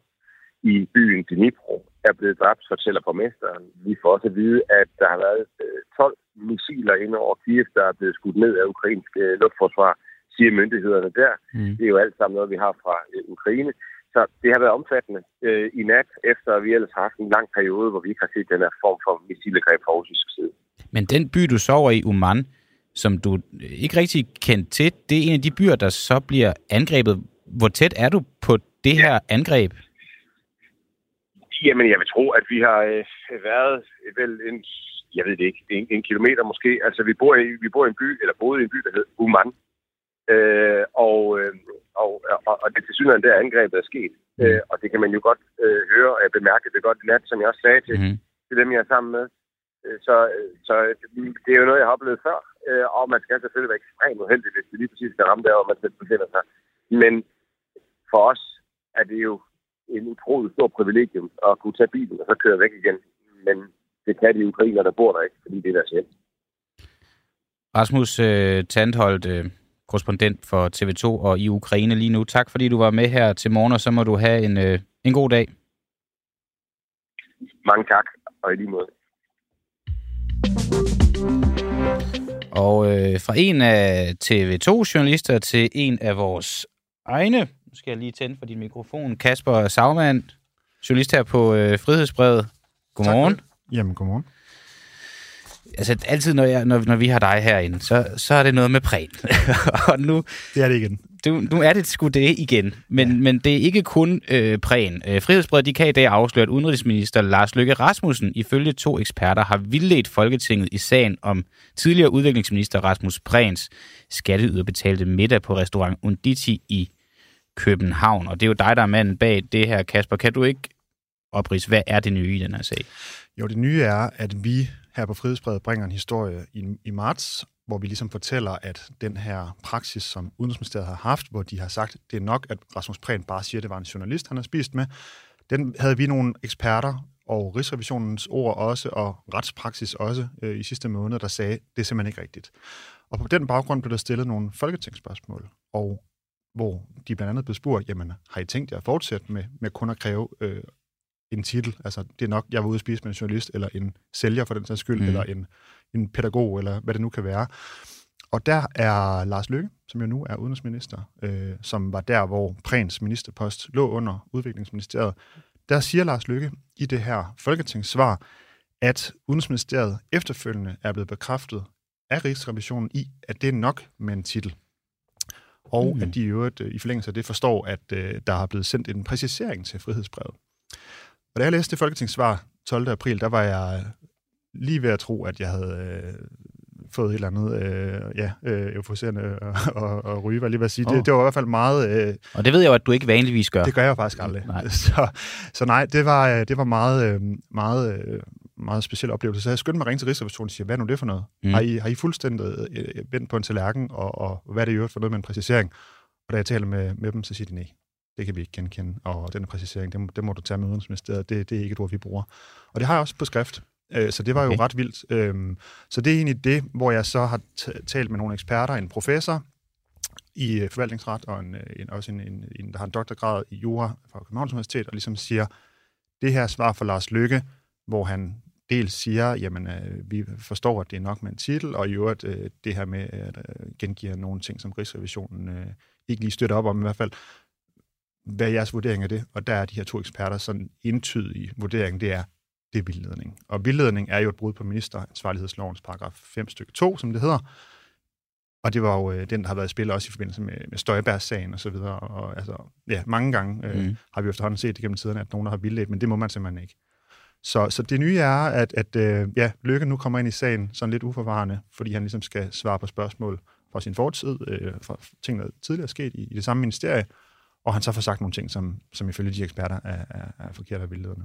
i byen Dnipro er blevet dræbt, fortæller borgmesteren. Vi får også at vide, at der har været øh, 12 missiler ind over Kiev, der er blevet skudt ned af ukrainske øh, luftforsvar, siger myndighederne der. Mm. Det er jo alt sammen noget, vi har fra øh, Ukraine. Så det har været omfattende øh, i nat, efter vi ellers har haft en lang periode, hvor vi ikke har set den her form for missilegreb fra russisk side. Men den by, du sover i, Uman, som du ikke rigtig kendte til, det er en af de byer, der så bliver angrebet. Hvor tæt er du på det her angreb? Jamen, jeg vil tro, at vi har øh, været vel en, jeg ved det ikke, en, en kilometer måske. Altså, vi bor, i, vi bor i en by, eller boede i en by, der hedder Uman. Øh, og, øh, og, og, og det til synligheden der angrebet er sket. Mm. Øh, og det kan man jo godt øh, høre, og jeg bemærker det godt i nat, som jeg også sagde til, mm. til dem, jeg er sammen med. Øh, så, så det er jo noget, jeg har oplevet før, øh, og man skal selvfølgelig være ekstremt uheldig, hvis det lige præcis skal ramme der, hvor man selv befinder sig. Men for os er det jo en utrolig stor privilegium at kunne tage bilen og så køre væk igen. Men det kan de ukrainer, der bor der ikke, fordi det er deres hjem. Rasmus øh, Tandholt, øh, korrespondent for TV2 og i Ukraine lige nu. Tak fordi du var med her til morgen, og så må du have en, øh, en god dag. Mange tak, og i lige måde. Og øh, fra en af TV2-journalister til en af vores egne, nu skal jeg lige tænde for din mikrofon, Kasper Sagmann, journalist her på øh, Frihedsbrevet. Godmorgen. Jamen, godmorgen. Altså altid, når, jeg, når, når vi har dig herinde, så, så er det noget med præn. og nu, Det er det igen. du, nu er det sgu det igen, men, ja. men det er ikke kun øh, præn. Øh, Frihedsbrevet de kan i dag afsløre, at udenrigsminister Lars Løkke Rasmussen ifølge to eksperter har vildledt Folketinget i sagen om tidligere udviklingsminister Rasmus Præns skatteyderbetalte middag på restaurant Unditi i København. Og det er jo dig, der er manden bag det her, Kasper. Kan du ikke oprise, hvad er det nye i den her sag? Jo, det nye er, at vi her på Frihedsbrevet bringer en historie i, i marts, hvor vi ligesom fortæller, at den her praksis, som Udenrigsministeriet har haft, hvor de har sagt, det er nok, at Rasmus Prehn bare siger, at det var en journalist, han har spist med, den havde vi nogle eksperter og Rigsrevisionens ord også, og retspraksis også øh, i sidste måned, der sagde, det er simpelthen ikke rigtigt. Og på den baggrund blev der stillet nogle folketingsspørgsmål, og hvor de blandt andet blev spurgt, jamen, har I tænkt jer at fortsætte med, med kun at kræve øh, en titel? Altså, det er nok, jeg var ude at spise med en journalist, eller en sælger for den sags skyld, Mm. eller en, en pædagog, eller hvad det nu kan være. Og der er Lars Løkke, som jo nu er udenrigsminister, øh, som var der, hvor Præns ministerpost lå under udviklingsministeriet. Der siger Lars Løkke i det her folketingssvar, at Udenrigsministeriet efterfølgende er blevet bekræftet af Rigsrevisionen i, at det er nok med en titel. Og Mm. mm. at de i øvrigt øh, i forlængelse af det forstår, at øh, der har blevet sendt en præcisering til frihedsbrevet. Og da jeg læste det folketingssvar 12. april, der var jeg lige ved at tro, at jeg havde øh, fået et eller andet øh, ja, øh, euforiserende og, og, og ryge, var lige ved at sige. Oh. Det, det var i hvert fald meget... Øh, Og det ved jeg jo, at du ikke vanligvis gør. det gør jeg faktisk aldrig. Nej. Så, så nej, det var, øh, det var meget, øh, meget, øh, meget speciel oplevelse. Så jeg skyndte mig at ringe til Rigsrevisionen og sige, hvad er nu det for noget? Mm. Har, I, har I fuldstændig øh, vendt på en tallerken, og, og hvad er det i øvrigt for noget med en præcisering? Og da jeg taler med, med dem, så siger de nej. Det kan vi ikke genkende, og den præcisering, det må, det må du tage med Udenrigsministeriet. Det, det er ikke et ord, vi bruger. Og det har jeg også på skrift. Øh, Så det var jo Okay. ret vildt. Øhm, Så det er egentlig det, hvor jeg så har talt med nogle eksperter, en professor i øh, forvaltningsret, og en, øh, en, også en, en, en, der har en doktorgrad i jura fra Københavns Universitet, og ligesom siger, det her svar fra Lars Lykke, hvor han dels siger, jamen, øh, vi forstår, at det er nok med en titel, og i øvrigt øh, det her med at øh, gengive nogle ting, som Rigsrevisionen øh, ikke lige støtter op om i hvert fald. Hvad er jeres vurdering af det? Og der er de her to eksperter sådan entydige vurdering, det er, det er vildledning. Og vildledning er jo et brud på ministeransvarlighedslovens paragraf 5 stykke 2, som det hedder. Og det var jo øh, den, der har været i spil også i forbindelse med, med Støjbergs-sagen og så videre. Og altså, ja, mange gange øh, Mm. har vi efterhånden set det gennem tiderne, at nogen har vildledt, men det må man simpelthen ikke. Så, så det nye er, at, at øh, ja, Lykke nu kommer ind i sagen sådan lidt uforvarende, fordi han ligesom skal svare på spørgsmål fra sin fortid, øh, fra ting, der tidligere er sket i, i det samme ministerie, og han så får sagt nogle ting, som, som ifølge de eksperter er, er, er forkert og vildledende.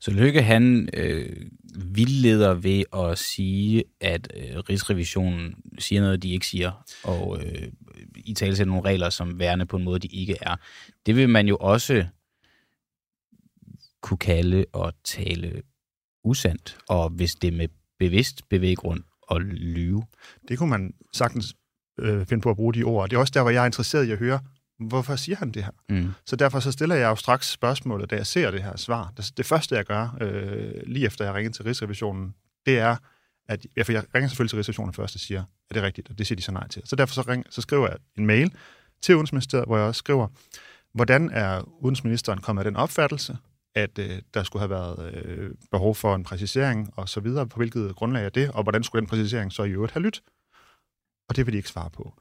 Så Lykke, han øh, vildleder ved at sige, at øh, Rigsrevisionen siger noget, de ikke siger, og øh, i tale til nogle regler, som værende på en måde, de ikke er. Det vil man jo også kunne kalde og tale usandt, og hvis det er med bevidst bevæggrund og lyve. Det kunne man sagtens øh, finde på at bruge de ord. Det er også der, hvor jeg er interesseret i at høre, hvorfor siger han det her? Mm. Så derfor så stiller jeg jo straks spørgsmålet, da jeg ser det her svar. Det, første, jeg gør, øh, lige efter jeg ringer til Rigsrevisionen, det er, at ja, for jeg ringer selvfølgelig til Rigsrevisionen først og siger, er det rigtigt? Og det siger de så nej til. Så derfor så, ring, så skriver jeg en mail til Udenrigsministeriet, hvor jeg også skriver, hvordan er Udenrigsministeren kommet af den opfattelse, at øh, der skulle have været øh, behov for en præcisering og så videre, på hvilket grundlag er det, og hvordan skulle den præcisering så i øvrigt have lyttet? Og det vil de ikke svare på.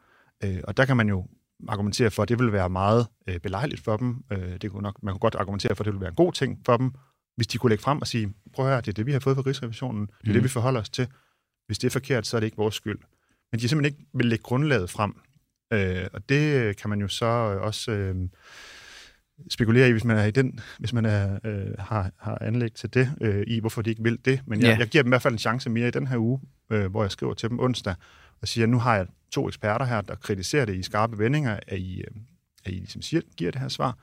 Øh, og der kan man jo argumentere for, at det vil være meget øh, belejligt for dem. Øh, det kunne nok, man kunne godt argumentere for, at det ville være en god ting for dem, hvis de kunne lægge frem og sige, prøv at høre, det er det, vi har fået fra Rigsrevisionen, det er Mhm. det, vi forholder os til. Hvis det er forkert, så er det ikke vores skyld. Men de simpelthen ikke vil lægge grundlaget frem. Øh, og det kan man jo så øh, også øh, spekulere i, hvis man er i den, hvis man er, øh, har, har anlæg til det, øh, i hvorfor de ikke vil det. Men jeg, Ja. jeg giver dem i hvert fald en chance mere i den her uge, øh, hvor jeg skriver til dem onsdag, og siger, nu har jeg to eksperter her, der kritiserer det i skarpe vendinger, at I, øh, at I ligesom siger, giver det her svar.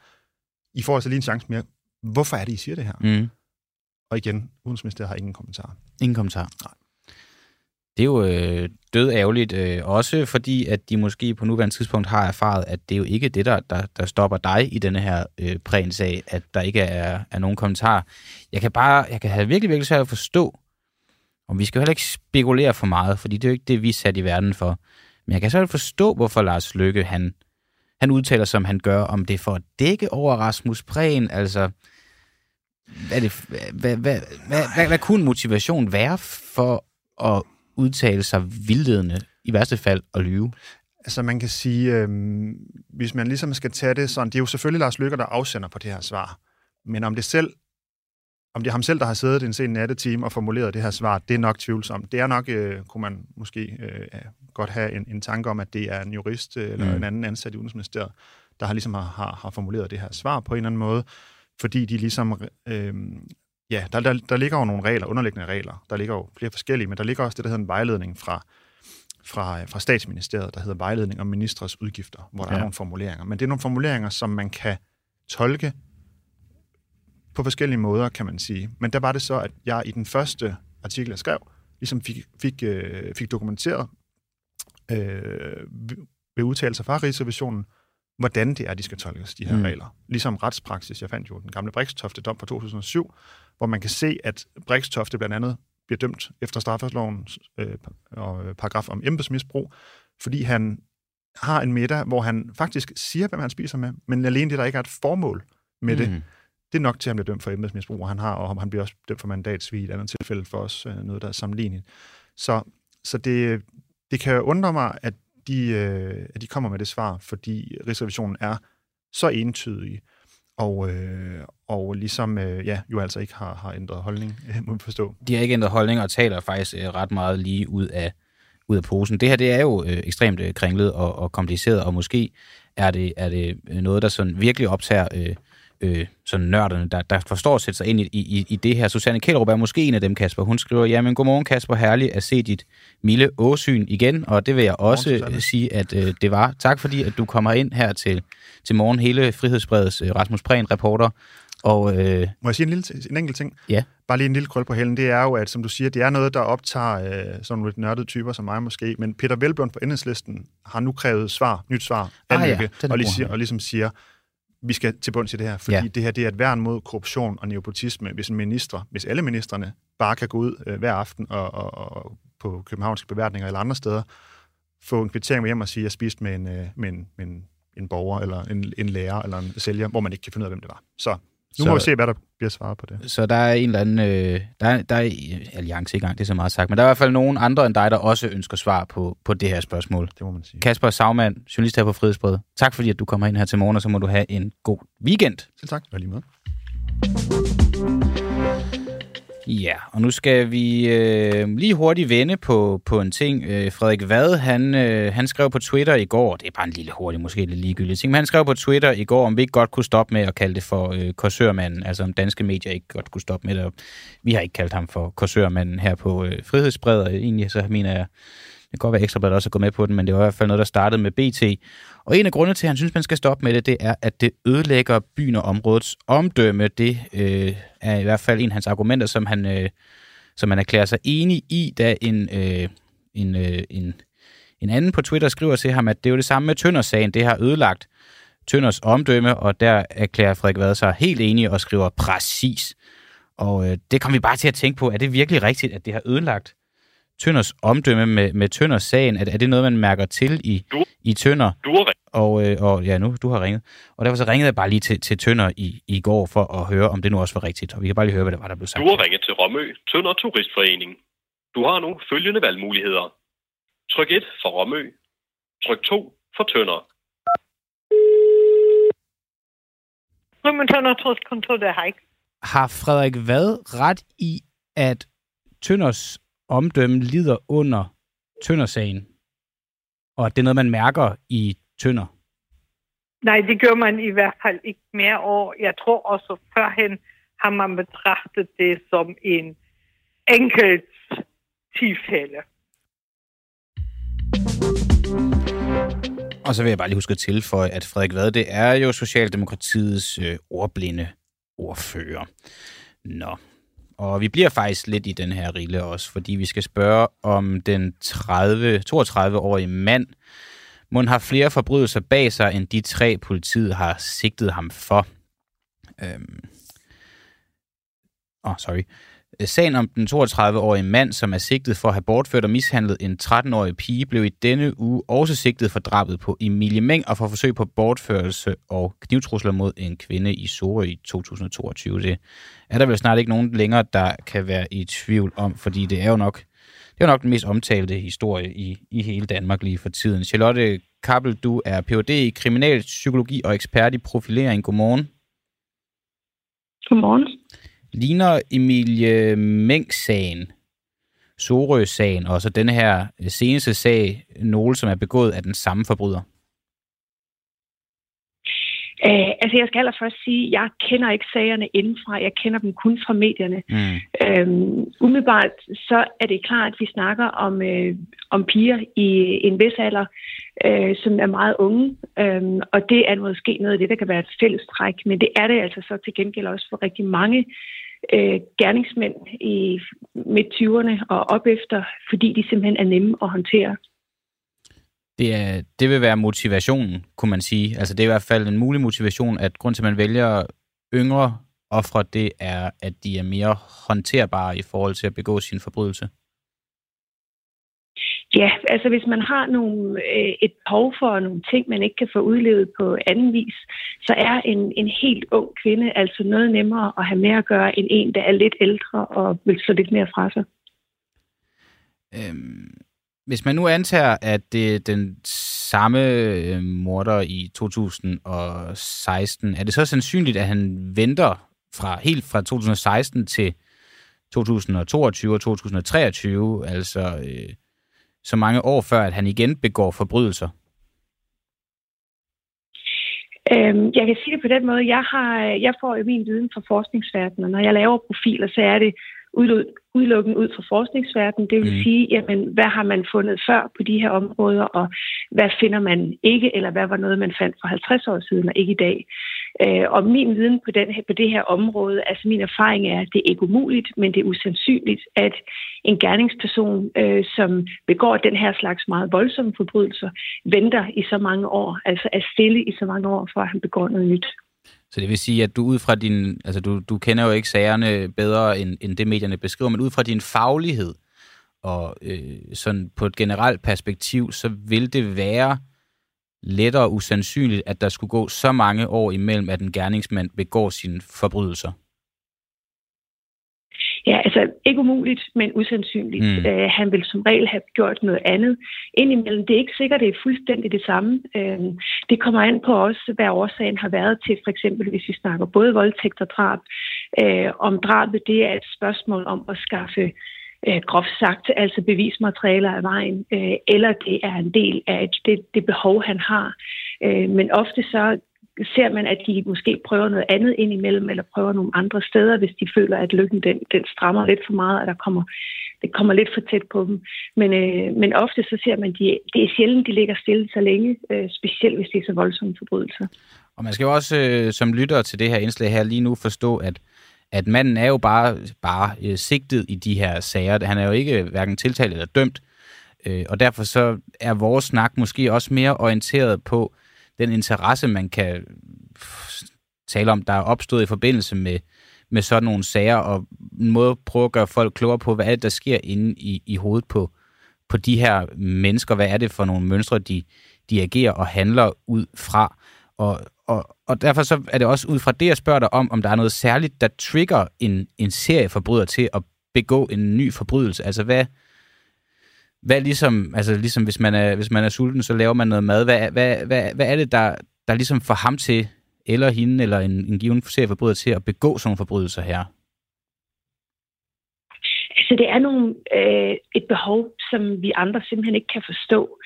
I får altså lige en chance mere. Hvorfor er det, I siger det her? Mm. Og igen, Udenrigsministeriet har ingen kommentar. Ingen kommentar. Nej. Det er jo øh, død ærgerligt, øh, også fordi, at de måske på nuværende tidspunkt har erfaret, at det er jo ikke det, der, der, der stopper dig i denne her øh, prænsag, at der ikke er, er nogen kommentar. Jeg kan bare, jeg kan have virkelig, virkelig svært at forstå, og vi skal jo heller ikke spekulere for meget, fordi det er jo ikke det, vi er sat i verden for. Men jeg kan så forstå, hvorfor Lars Lykke, han, han udtaler, som han gør, om det er for at dække over Rasmus Prehn, altså... Hvad, det, hvad, hvad, hvad, hvad, hvad, hvad kunne motivation være for at udtale sig vildledende, i værste fald at lyve? Altså man kan sige, øh, hvis man ligesom skal tage det sådan, det er jo selvfølgelig Lars Lykke, der afsender på det her svar. Men om det selv, om det er ham selv, der har siddet en sen nattetime og formuleret det her svar, det er nok tvivlsomt. Det er nok, øh, kunne man måske øh, godt have en, en tanke om, at det er en jurist øh, eller mm. en anden ansat i Udenrigsministeriet, der har ligesom har, har, har formuleret det her svar på en eller anden måde, fordi de ligesom øh, ja, der, der, der ligger jo nogle regler, underliggende regler. Der ligger jo flere forskellige, men der ligger også det, der hedder en vejledning fra, fra, fra statsministeriet, der hedder vejledning om ministres udgifter, hvor der ja. er nogle formuleringer. Men det er nogle formuleringer, som man kan tolke på forskellige måder, kan man sige. Men der var det så, at jeg i den første artikel, jeg skrev, ligesom fik, fik, øh, fik dokumenteret øh, ved udtalelser fra Rigsrevisionen, hvordan det er, de skal tolkes, de her mm. regler. Ligesom retspraksis. Jeg fandt jo den gamle Brikstofte-dom fra 2007, hvor man kan se, at Brikstofte blandt andet bliver dømt efter straffelovens øh, øh, paragraf om embedsmisbrug, fordi han har en middag, hvor han faktisk siger, hvem han spiser med, men alene det, der ikke er et formål med mm. det, det er nok til, at han bliver dømt for embedsmisbrug, og han har, og han bliver også dømt for mandatsvig i et andet tilfælde for os, øh, noget, der er sammenlignet. Så, så det, det kan undre mig, at de, øh, at de kommer med det svar, fordi Rigsrevisionen er så entydig, og, øh, og ligesom øh, ja, jo altså ikke har, har ændret holdning, øh, må man forstå. De har ikke ændret holdning og taler faktisk øh, ret meget lige ud af, ud af posen. Det her det er jo øh, ekstremt øh, kringlet og, og kompliceret, og måske er det, er det noget, der sådan virkelig optager øh, øh, sådan nørderne, der, der forstår at sætte sig ind i, i, i det her. Susanne Kjellerup er måske en af dem, Kasper. Hun skriver, jamen godmorgen Kasper, herlig at se dit milde åsyn igen, og det vil jeg også Morgen, sige, at øh, det var. Tak fordi, at du kommer ind her til, til morgen, hele Frihedsbredets øh, Rasmus Prehn, reporter. Og, øh, Må jeg sige en, lille, en enkelt ting? Ja. Bare lige en lille krøl på hælden. Det er jo, at som du siger, det er noget, der optager øh, sådan lidt nørdede typer som mig måske, men Peter Velblom på enhedslisten har nu krævet svar, nyt svar, ah, ja, og, lige, og ligesom siger, vi skal til bunds i det her, fordi ja. det her det er et værn mod korruption og neopotisme, hvis en minister, hvis alle ministerne bare kan gå ud øh, hver aften og, og, og på københavnske beværtninger eller andre steder, få en kvittering med hjem og sige, at jeg spiste med en, øh, med en, med en, en borger, eller en, en lærer, eller en sælger, hvor man ikke kan finde ud af, hvem det var. Så nu så, må vi se, hvad der bliver svaret på det. Så der er en eller anden... Øh, der, er, der er alliance i gang, det er så meget sagt, men der er i hvert fald nogen andre end dig, der også ønsker svar på, på det her spørgsmål. Det må man sige. Kasper Sagmann, journalist her på Frihedsbred. Tak fordi, at du kommer ind her til morgen, og så må du have en god weekend. Selv tak. Og lige med. Ja, og nu skal vi øh, lige hurtigt vende på, på en ting. Øh, Frederik Vad, han, øh, han skrev på Twitter i går, det er bare en lille hurtig, måske lidt ligegyldig ting, men han skrev på Twitter i går, om vi ikke godt kunne stoppe med at kalde det for øh, korsørmanden, altså om danske medier ikke godt kunne stoppe med det. Vi har ikke kaldt ham for korsørmanden her på øh, Frihedsbred, og egentlig så mener jeg, det kan godt være, at også er gået med på den, men det var i hvert fald noget, der startede med BT. Og en af grundene til, at han synes, man skal stoppe med det, det er, at det ødelægger byen og områdets omdømme. Det øh, er i hvert fald en af hans argumenter, som han, øh, som han erklærer sig enig i, da en, øh, en, øh, en, en anden på Twitter skriver til ham, at det er jo det samme med Tønders-sagen. Det har ødelagt Tønders omdømme, og der erklærer Frederik Vad sig helt enig og skriver præcis. Og øh, det kommer vi bare til at tænke på. Er det virkelig rigtigt, at det har ødelagt Tønders omdømme med, med Tønders sagen? Er, er det noget, man mærker til i, i Tønder? Du har og, øh, og ja, nu du har ringet. Og derfor så ringede jeg bare lige til, til Tønder i, i går for at høre, om det nu også var rigtigt. Og vi kan bare lige høre, hvad det var, der blev sagt. Du har ringet til Romø, Tønder Turistforening. Du har nu følgende valgmuligheder. Tryk 1 for Romø. Tryk 2 for Tønder. Romø Tønder Turistkontor, det har ikke. Har Frederik hvad ret i, at Tønders omdømme lider under Tøndersagen? Og at det er noget, man mærker i Tønder? Nej, det gør man i hvert fald ikke mere. Og jeg tror også førhen har man betragtet det som en enkelt tilfælde. Og så vil jeg bare lige huske at tilføje, at Frederik Vad, det er jo Socialdemokratiets øh, ordblinde ordfører. Nå, Og vi bliver faktisk lidt i den her rille også, fordi vi skal spørge om den 30, 32-årige mand, Mund har flere forbrydelser bag sig, end de tre politiet har sigtet ham for. Øhm. Oh, sorry. Øh, sagen om den 32-årige mand, som er sigtet for at have bortført og mishandlet en 13-årig pige, blev i denne uge også sigtet for drabet på Emilie Meng og for forsøg på bortførelse og knivtrusler mod en kvinde i Sorø i 2022. Det er der vel snart ikke nogen længere, der kan være i tvivl om, fordi det er jo nok, det er nok den mest omtalte historie i, i hele Danmark lige for tiden. Charlotte Kappel, du er Ph.D. i kriminalpsykologi og ekspert i profilering. Godmorgen. Godmorgen ligner Emilie Meng-sagen, Sorø-sagen, og så den her seneste sag, nogle, som er begået af den samme forbryder? Uh, altså, jeg skal allerførst sige, at jeg kender ikke sagerne indenfra. Jeg kender dem kun fra medierne. Mm. Uh, umiddelbart så er det klart, at vi snakker om, uh, om piger i en vis alder, uh, som er meget unge. Uh, og det er måske noget af det, der kan være et fælles træk. Men det er det altså så til gengæld også for rigtig mange øh, gerningsmænd i midt-20'erne og op efter, fordi de simpelthen er nemme at håndtere. Det, er, det vil være motivationen, kunne man sige. Altså det er i hvert fald en mulig motivation, at grund til, at man vælger yngre ofre, det er, at de er mere håndterbare i forhold til at begå sin forbrydelse. Ja, altså hvis man har nogle, øh, et behov for nogle ting, man ikke kan få udlevet på anden vis, så er en, en helt ung kvinde altså noget nemmere at have med at gøre end en, der er lidt ældre og vil slå lidt mere fra sig. Øhm, hvis man nu antager, at det er den samme øh, morder i 2016, er det så sandsynligt, at han venter fra helt fra 2016 til 2022 og 2023, altså øh, så mange år før, at han igen begår forbrydelser? Øhm, jeg kan sige det på den måde. Jeg, har, øh, jeg får jo min viden fra forskningsverdenen, og når jeg laver profiler, så er det udelukkende ud fra forskningsverdenen. Det vil mm. sige, jamen, hvad har man fundet før på de her områder, og hvad finder man ikke, eller hvad var noget, man fandt for 50 år siden og ikke i dag. Øh, og min viden på, den, på det her område, altså min erfaring er, at det er ikke umuligt, men det er usandsynligt, at en gerningsperson, øh, som begår den her slags meget voldsomme forbrydelser, venter i så mange år, altså er stille i så mange år, for at han begår noget nyt. Så det vil sige, at du ud fra din, altså du, du kender jo ikke sagerne bedre, end, end det medierne beskriver, men ud fra din faglighed og øh, sådan på et generelt perspektiv, så vil det være lettere usandsynligt, at der skulle gå så mange år imellem, at en gerningsmand begår sine forbrydelser. Altså ikke umuligt, men usandsynligt. Mm. Uh, han vil som regel have gjort noget andet. Indimellem, det er ikke sikkert, det er fuldstændig det samme. Uh, det kommer an på også, hvad årsagen har været til, for eksempel hvis vi snakker både voldtægt og drab. Uh, om drabet, det er et spørgsmål om at skaffe uh, groft sagt, altså bevismaterialer af vejen, uh, eller det er en del af det, det behov, han har. Uh, men ofte så ser man, at de måske prøver noget andet ind imellem, eller prøver nogle andre steder, hvis de føler, at lykken den, den strammer lidt for meget, og der kommer, det kommer lidt for tæt på dem. Men, øh, men ofte så ser man, at de, det er sjældent, de ligger stille så længe, øh, specielt hvis det er så voldsomme forbrydelser. Og man skal jo også øh, som lytter til det her indslag her lige nu forstå, at at manden er jo bare, bare øh, sigtet i de her sager. Han er jo ikke øh, hverken tiltalt eller dømt. Øh, og derfor så er vores snak måske også mere orienteret på, den interesse, man kan tale om, der er opstået i forbindelse med, med sådan nogle sager, og en måde at prøve at gøre folk klogere på, hvad er det, der sker inde i, i hovedet på, på de her mennesker, hvad er det for nogle mønstre, de, de agerer og handler ud fra. Og, og, og derfor så er det også ud fra det, jeg spørger dig om, om der er noget særligt, der trigger en, en serieforbryder til at begå en ny forbrydelse. Altså hvad, hvad ligesom, altså ligesom hvis man er, hvis man er sulten, så laver man noget mad. Hvad, hvad, hvad, hvad er det, der, der ligesom får ham til, eller hende, eller en, en given serieforbryder til at begå sådan nogle forbrydelser her? Så det er nogle, øh, et behov, som vi andre simpelthen ikke kan forstå.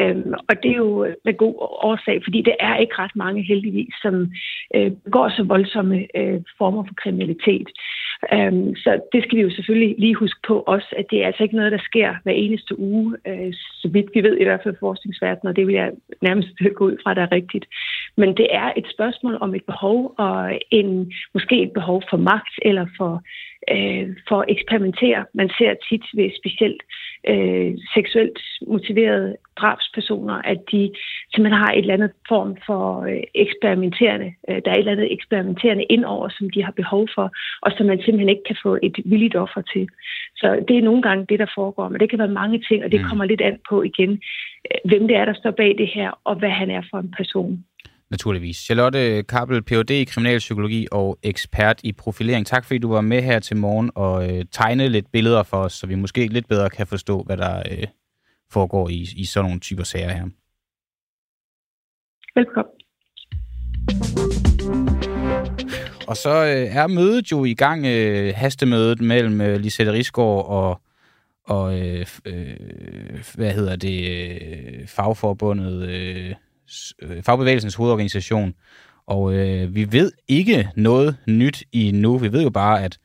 Øhm, og det er jo øh, med god årsag, fordi det er ikke ret mange heldigvis, som øh, går så voldsomme øh, former for kriminalitet. Øhm, så det skal vi jo selvfølgelig lige huske på også, at det er altså ikke noget, der sker hver eneste uge, øh, så vidt vi ved i hvert fald forskningsverdenen, og det vil jeg nærmest gå ud fra, der er rigtigt. Men det er et spørgsmål om et behov, og en, måske et behov for magt eller for, øh, for at eksperimentere. Man ser tit ved specielt øh, seksuelt motiverede drabspersoner, at de simpelthen har et eller andet form for øh, eksperimenterende. Øh, der er et eller andet eksperimenterende indover, som de har behov for, og som man simpelthen ikke kan få et villigt offer til. Så det er nogle gange det, der foregår, men det kan være mange ting, og det mm. kommer lidt an på igen, øh, hvem det er, der står bag det her, og hvad han er for en person. Naturligvis. Charlotte Kappel, Ph.D. i kriminalpsykologi og ekspert i profilering. Tak fordi du var med her til morgen og øh, tegnede lidt billeder for os, så vi måske lidt bedre kan forstå, hvad der øh, foregår i, i sådan nogle typer sager her. Velkommen. Og så øh, er mødet jo i gang, øh, hastemødet mellem øh, Lisette Risgaard og, og øh, øh, hvad hedder det, øh, fagforbundet, øh, øh, Øh, fagbevægelsens hovedorganisation. Og øh, vi ved ikke noget nyt i nu. Vi ved jo bare, at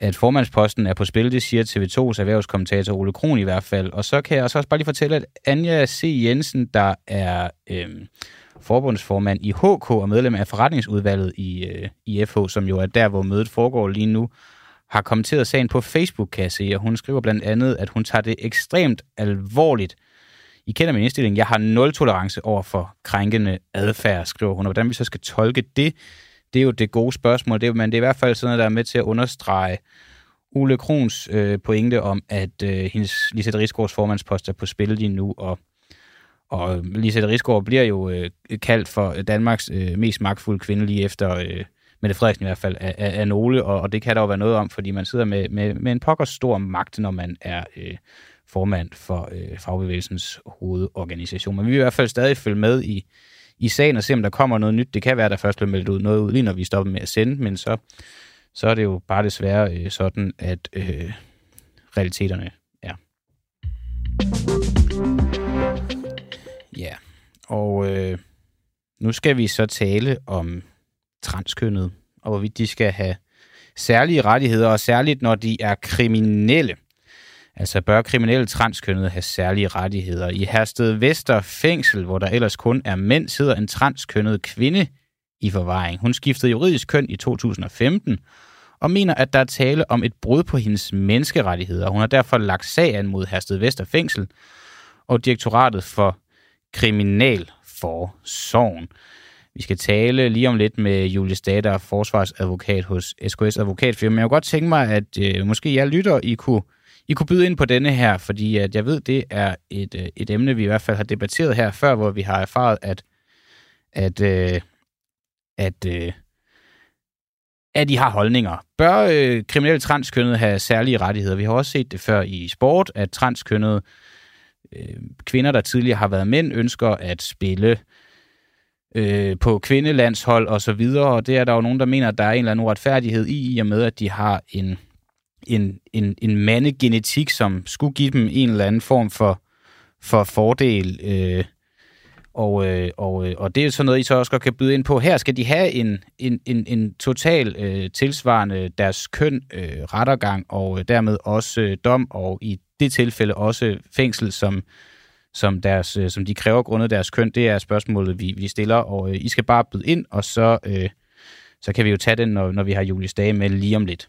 at formandsposten er på spil, det siger TV2's erhvervskommentator Ole Kron i hvert fald. Og så kan jeg altså også bare lige fortælle, at Anja C. Jensen, der er øh, forbundsformand i HK og medlem af forretningsudvalget i, øh, i FH, som jo er der, hvor mødet foregår lige nu, har kommenteret sagen på Facebook, kan jeg se, og hun skriver blandt andet, at hun tager det ekstremt alvorligt. I kender min indstilling, jeg har nul tolerance over for krænkende adfærd, skriver hun, og hvordan vi så skal tolke det, det er jo det gode spørgsmål, det er, men det er i hvert fald sådan noget, der er med til at understrege Ole Krons øh, pointe om, at øh, hendes Lisette Rigsgaards formandspost er på spil lige nu, og og Lisette Rigsgaard bliver jo øh, kaldt for Danmarks øh, mest magtfulde kvinde lige efter øh, Mette Frederiksen i hvert fald af, af, af nogle, og, og det kan der jo være noget om, fordi man sidder med, med, med en pokker stor magt, når man er øh, formand for øh, fagbevægelsens hovedorganisation. Men vi vil i hvert fald stadig følge med i, i sagen og se, om der kommer noget nyt. Det kan være, der først bliver meldt ud noget ud, lige når vi stopper med at sende, men så, så er det jo bare desværre øh, sådan, at øh, realiteterne er. Ja, og øh, nu skal vi så tale om transkønnet, og hvorvidt de skal have særlige rettigheder, og særligt når de er kriminelle. Altså bør kriminelle transkønnede have særlige rettigheder. I Hersted Vester fængsel, hvor der ellers kun er mænd, sidder en transkønnet kvinde i forvaring. Hun skiftede juridisk køn i 2015 og mener, at der er tale om et brud på hendes menneskerettigheder. Hun har derfor lagt sag an mod Hersted Vester fængsel og direktoratet for kriminalforsorgen. Vi skal tale lige om lidt med Julie Stader, forsvarsadvokat hos SKS Advokatfirma. Jeg kunne godt tænke mig, at øh, måske jeg lytter, I kunne, i kunne byde ind på denne her, fordi at jeg ved, det er et, øh, et emne, vi i hvert fald har debatteret her før, hvor vi har erfaret, at, at, øh, at, øh, at I har holdninger. Bør øh, kriminelle transkønnede have særlige rettigheder? Vi har også set det før i sport, at transkønnede øh, kvinder, der tidligere har været mænd, ønsker at spille øh, på kvindelandshold og så videre, og det er der jo nogen, der mener, at der er en eller anden uretfærdighed i, i og med, at de har en, en, en, en mandegenetik, som skulle give dem en eller anden form for, for fordel. Øh, og, øh, og, øh, og det er sådan noget, I så også godt kan byde ind på. Her skal de have en, en, en, en total øh, tilsvarende deres køn, øh, rettergang og øh, dermed også øh, dom, og i det tilfælde også fængsel, som, som, deres, øh, som de kræver grundet deres køn. Det er spørgsmålet, vi, vi stiller, og øh, I skal bare byde ind, og så, øh, så kan vi jo tage den, når, når vi har Julies dage med lige om lidt.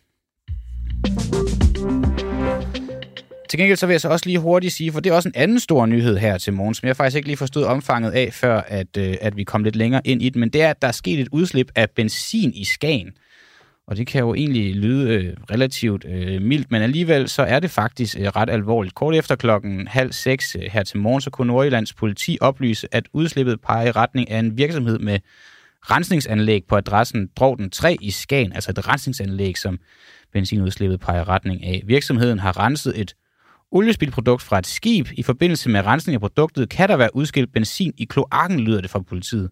Til gengæld så vil jeg så også lige hurtigt sige, for det er også en anden stor nyhed her til morgen, som jeg faktisk ikke lige forstod omfanget af, før at, øh, at vi kom lidt længere ind i det, men det er, at der er sket et udslip af benzin i Skagen. Og det kan jo egentlig lyde øh, relativt øh, mildt, men alligevel så er det faktisk øh, ret alvorligt. Kort efter klokken halv seks øh, her til morgen, så kunne Nordjyllands politi oplyse, at udslippet peger i retning af en virksomhed med rensningsanlæg på adressen Drogden 3 i Skagen, altså et rensningsanlæg, som benzinudslippet peger retning af. Virksomheden har renset et oliespildprodukt fra et skib. I forbindelse med rensning af produktet kan der være udskilt benzin i kloakken, lyder det fra politiet.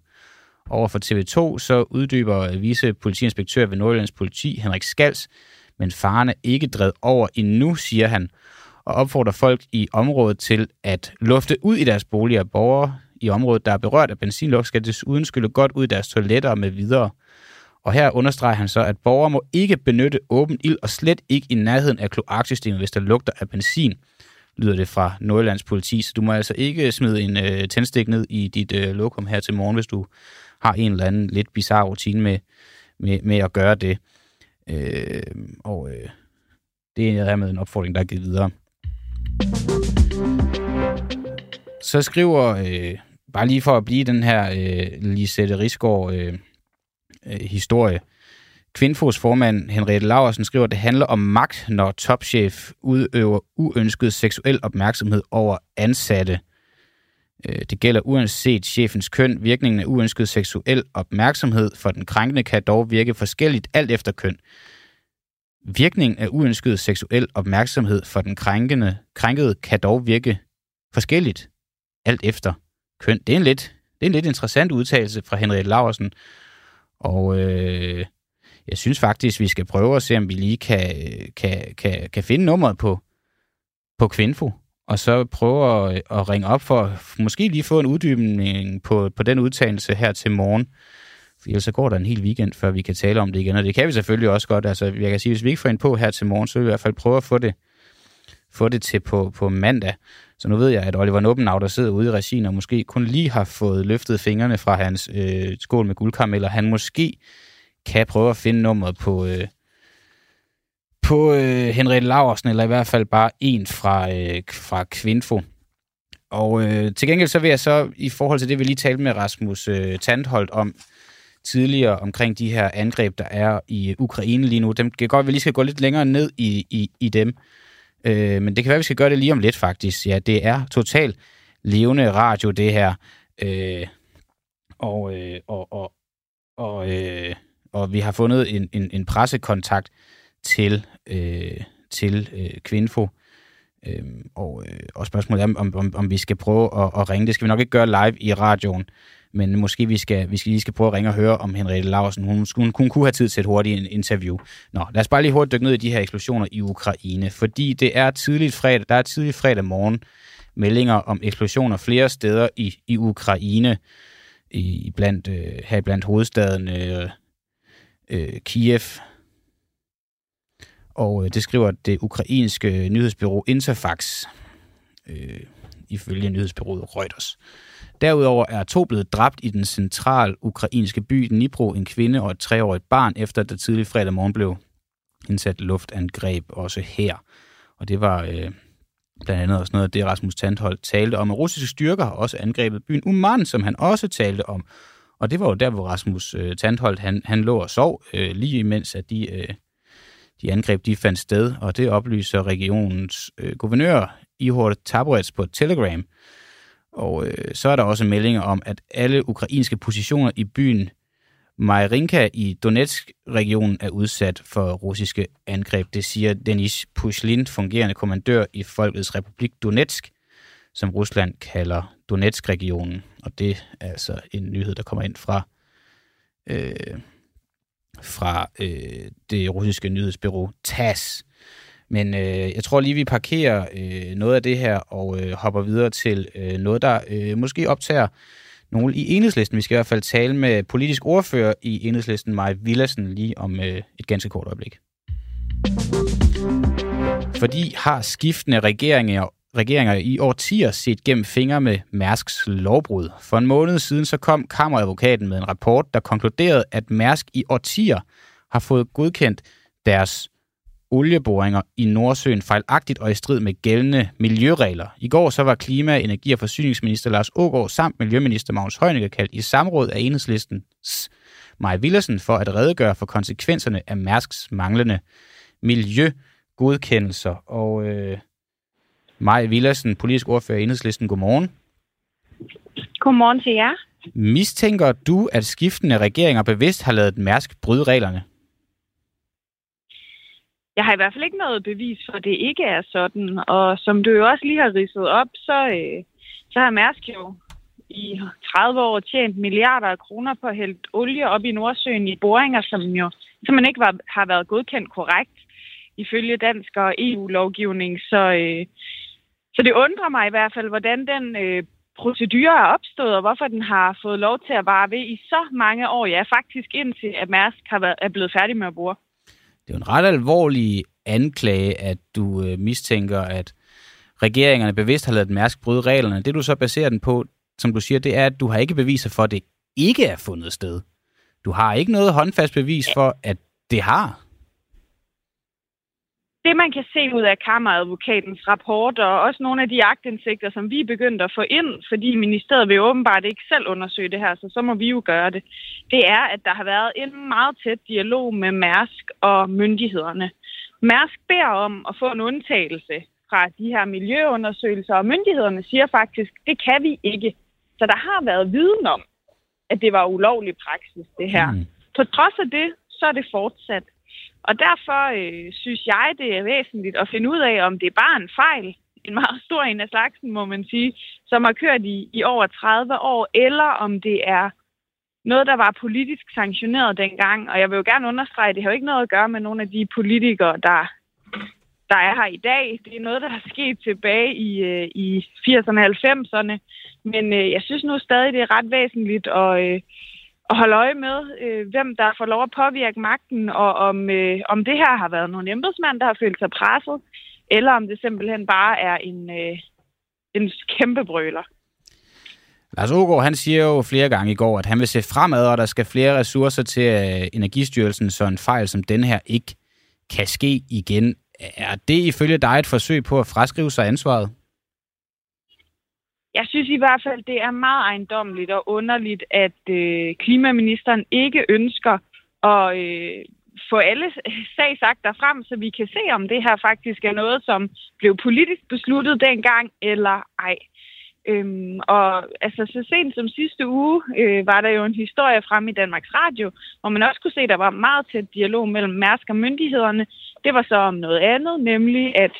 Over for TV2 så uddyber vice politiinspektør ved Nordjyllands politi, Henrik Skals, men faren er ikke drevet over endnu, siger han, og opfordrer folk i området til at lufte ud i deres boliger. Borgere i området, der er berørt af benzinlugt, skal desuden skylle godt ud i deres toiletter med videre. Og her understreger han så, at borgere må ikke benytte åben ild og slet ikke i nærheden af kloaksystemet, hvis der lugter af benzin, lyder det fra Nordjyllands politi. Så du må altså ikke smide en øh, tændstik ned i dit øh, lokum her til morgen, hvis du har en eller anden lidt bizarre rutine med, med, med at gøre det. Øh, og øh, det er med en opfordring, der er givet videre. Så skriver, øh, bare lige for at blive den her øh, Lisette Risgaard øh, øh, historie, Kvindfos formand Henriette Laversen skriver, at det handler om magt, når topchef udøver uønsket seksuel opmærksomhed over ansatte. Øh, det gælder uanset chefens køn. Virkningen af uønsket seksuel opmærksomhed for den krænkende kan dog virke forskelligt alt efter køn. Virkningen af uønsket seksuel opmærksomhed for den krænkende, krænkede kan dog virke forskelligt alt efter køn. Det er en lidt, det er en lidt interessant udtalelse fra Henriette Laversen. Og øh, jeg synes faktisk, vi skal prøve at se, om vi lige kan, kan, kan, kan finde nummeret på, på Kvinfo, og så prøve at, at ringe op for måske lige få en uddybning på, på den udtalelse her til morgen. For ellers så går der en hel weekend, før vi kan tale om det igen, og det kan vi selvfølgelig også godt. Altså, jeg kan sige, hvis vi ikke får ind på her til morgen, så vil vi i hvert fald prøve at få det, få det til på, på mandag. Så nu ved jeg, at Oliver Nuppenau, der sidder ude i regien, og måske kun lige har fået løftet fingrene fra hans øh, skål med guldkarameller, han måske kan prøve at finde nummeret på, øh, på øh, Henriette Laversen, eller i hvert fald bare en fra, øh, fra Kvinfo. Og øh, til gengæld så vil jeg så, i forhold til det, vi lige talte med Rasmus øh, Tandholt om tidligere, omkring de her angreb, der er i Ukraine lige nu, dem kan godt, at vi lige skal gå lidt længere ned i, i, i dem. Øh, men det kan være, at vi skal gøre det lige om lidt, faktisk. Ja, det er totalt levende radio, det her. Øh, og, øh, og, og, og, øh, og vi har fundet en, en, en pressekontakt til, øh, til øh, Kvinfo. Øh, og, øh, og spørgsmålet er, om, om, om vi skal prøve at, at ringe. Det skal vi nok ikke gøre live i radioen, men måske vi skal, vi skal lige skal prøve at ringe og høre om Henriette Larsen. Hun, hun, hun kunne have tid til et hurtigt interview. Nå, lad os bare lige hurtigt dykke ned i de her eksplosioner i Ukraine, fordi det er tidligt fredag, der er tidligt fredag morgen meldinger om eksplosioner flere steder i, i Ukraine, i, blandt, øh, her blandt hovedstaden øh, øh, Kiev. Og øh, det skriver det ukrainske nyhedsbyrå Interfax, øh, ifølge nyhedsbyrået Reuters. Derudover er to blevet dræbt i den central ukrainske by Dnipro, en kvinde og et treårigt barn, efter der tidlig fredag morgen blev indsat luftangreb også her. Og det var øh, blandt andet også noget af det, Rasmus Tandholt talte om. Og russiske styrker har også angrebet byen Uman, som han også talte om. Og det var jo der, hvor Rasmus øh, Tandholt han, han lå og sov, øh, lige imens at de, øh, de angreb de fandt sted. Og det oplyser regionens øh, guvernør Ihor Taborets på Telegram. Og øh, så er der også meldinger om, at alle ukrainske positioner i byen Majrinka i Donetsk-regionen er udsat for russiske angreb. Det siger Denis Pushlin, fungerende kommandør i Folkets Republik Donetsk, som Rusland kalder Donetsk-regionen. Og det er altså en nyhed, der kommer ind fra, øh, fra øh, det russiske nyhedsbyrå TASS. Men øh, jeg tror lige, vi parkerer øh, noget af det her og øh, hopper videre til øh, noget, der øh, måske optager nogle i enhedslisten. Vi skal i hvert fald tale med politisk ordfører i enhedslisten, Maja Villassen, lige om øh, et ganske kort øjeblik. Fordi har skiftende regeringer regeringer i årtier set gennem fingre med Mærsks lovbrud. For en måned siden så kom kammeradvokaten med en rapport, der konkluderede, at Mærsk i årtier har fået godkendt deres olieboringer i Nordsøen fejlagtigt og i strid med gældende miljøregler. I går så var klima-, energi- og forsyningsminister Lars Ågaard samt miljøminister Magnus Heunicke kaldt i samråd af enhedslistens Maja Villersen for at redegøre for konsekvenserne af Mærsks manglende miljøgodkendelser. Og øh, Maja Villersen, politisk ordfører i enhedslisten, godmorgen. Godmorgen til jer. Mistænker du, at skiftende regeringer bevidst har lavet Mærsk bryde reglerne? Jeg har i hvert fald ikke noget bevis for, at det ikke er sådan. Og som du jo også lige har ridset op, så, øh, så har Mærsk jo i 30 år tjent milliarder af kroner på at hælde olie op i Nordsøen i boringer, som jo simpelthen ikke var, har været godkendt korrekt ifølge dansk og EU-lovgivning. Så, øh, så det undrer mig i hvert fald, hvordan den øh, procedure er opstået, og hvorfor den har fået lov til at vare ved i så mange år. Ja, faktisk indtil at Mærsk har været, er blevet færdig med at bore. Det er jo en ret alvorlig anklage, at du øh, mistænker, at regeringerne bevidst har lavet Mærsk bryde reglerne. Det du så baserer den på, som du siger, det er, at du har ikke beviser for, at det ikke er fundet sted. Du har ikke noget håndfast bevis for, at det har. Det, man kan se ud af kammeradvokatens rapport, og også nogle af de agtindsigter, som vi er begyndt at få ind, fordi ministeriet vil åbenbart ikke selv undersøge det her, så så må vi jo gøre det, det er, at der har været en meget tæt dialog med Mærsk og myndighederne. Mærsk beder om at få en undtagelse fra de her miljøundersøgelser, og myndighederne siger faktisk, det kan vi ikke. Så der har været viden om, at det var ulovlig praksis, det her. Mm. På trods af det, så er det fortsat. Og derfor øh, synes jeg, det er væsentligt at finde ud af, om det er bare en fejl, en meget stor en af slagsen, må man sige, som har kørt i, i over 30 år, eller om det er noget, der var politisk sanktioneret dengang. Og jeg vil jo gerne understrege, at det har jo ikke noget at gøre med nogle af de politikere, der, der er her i dag. Det er noget, der er sket tilbage i, øh, i 80'erne og 90'erne. Men øh, jeg synes nu stadig, det er ret væsentligt at, øh, at holde øje med, øh, hvem der får lov at påvirke magten, og om, øh, om det her har været nogle embedsmænd, der har følt sig presset, eller om det simpelthen bare er en, øh, en kæmpe brøler. Lars Ågaard, han siger jo flere gange i går, at han vil se fremad, og der skal flere ressourcer til øh, Energistyrelsen, så en fejl som den her ikke kan ske igen. Er det ifølge dig et forsøg på at fraskrive sig ansvaret? Jeg synes i hvert fald, det er meget ejendommeligt og underligt, at øh, klimaministeren ikke ønsker at øh, få alle sagsakter frem, så vi kan se, om det her faktisk er noget, som blev politisk besluttet dengang, eller ej. Øhm, og altså, så sent som sidste uge øh, var der jo en historie frem i Danmarks Radio, hvor man også kunne se, at der var meget tæt dialog mellem Mærsk og myndighederne. Det var så om noget andet, nemlig at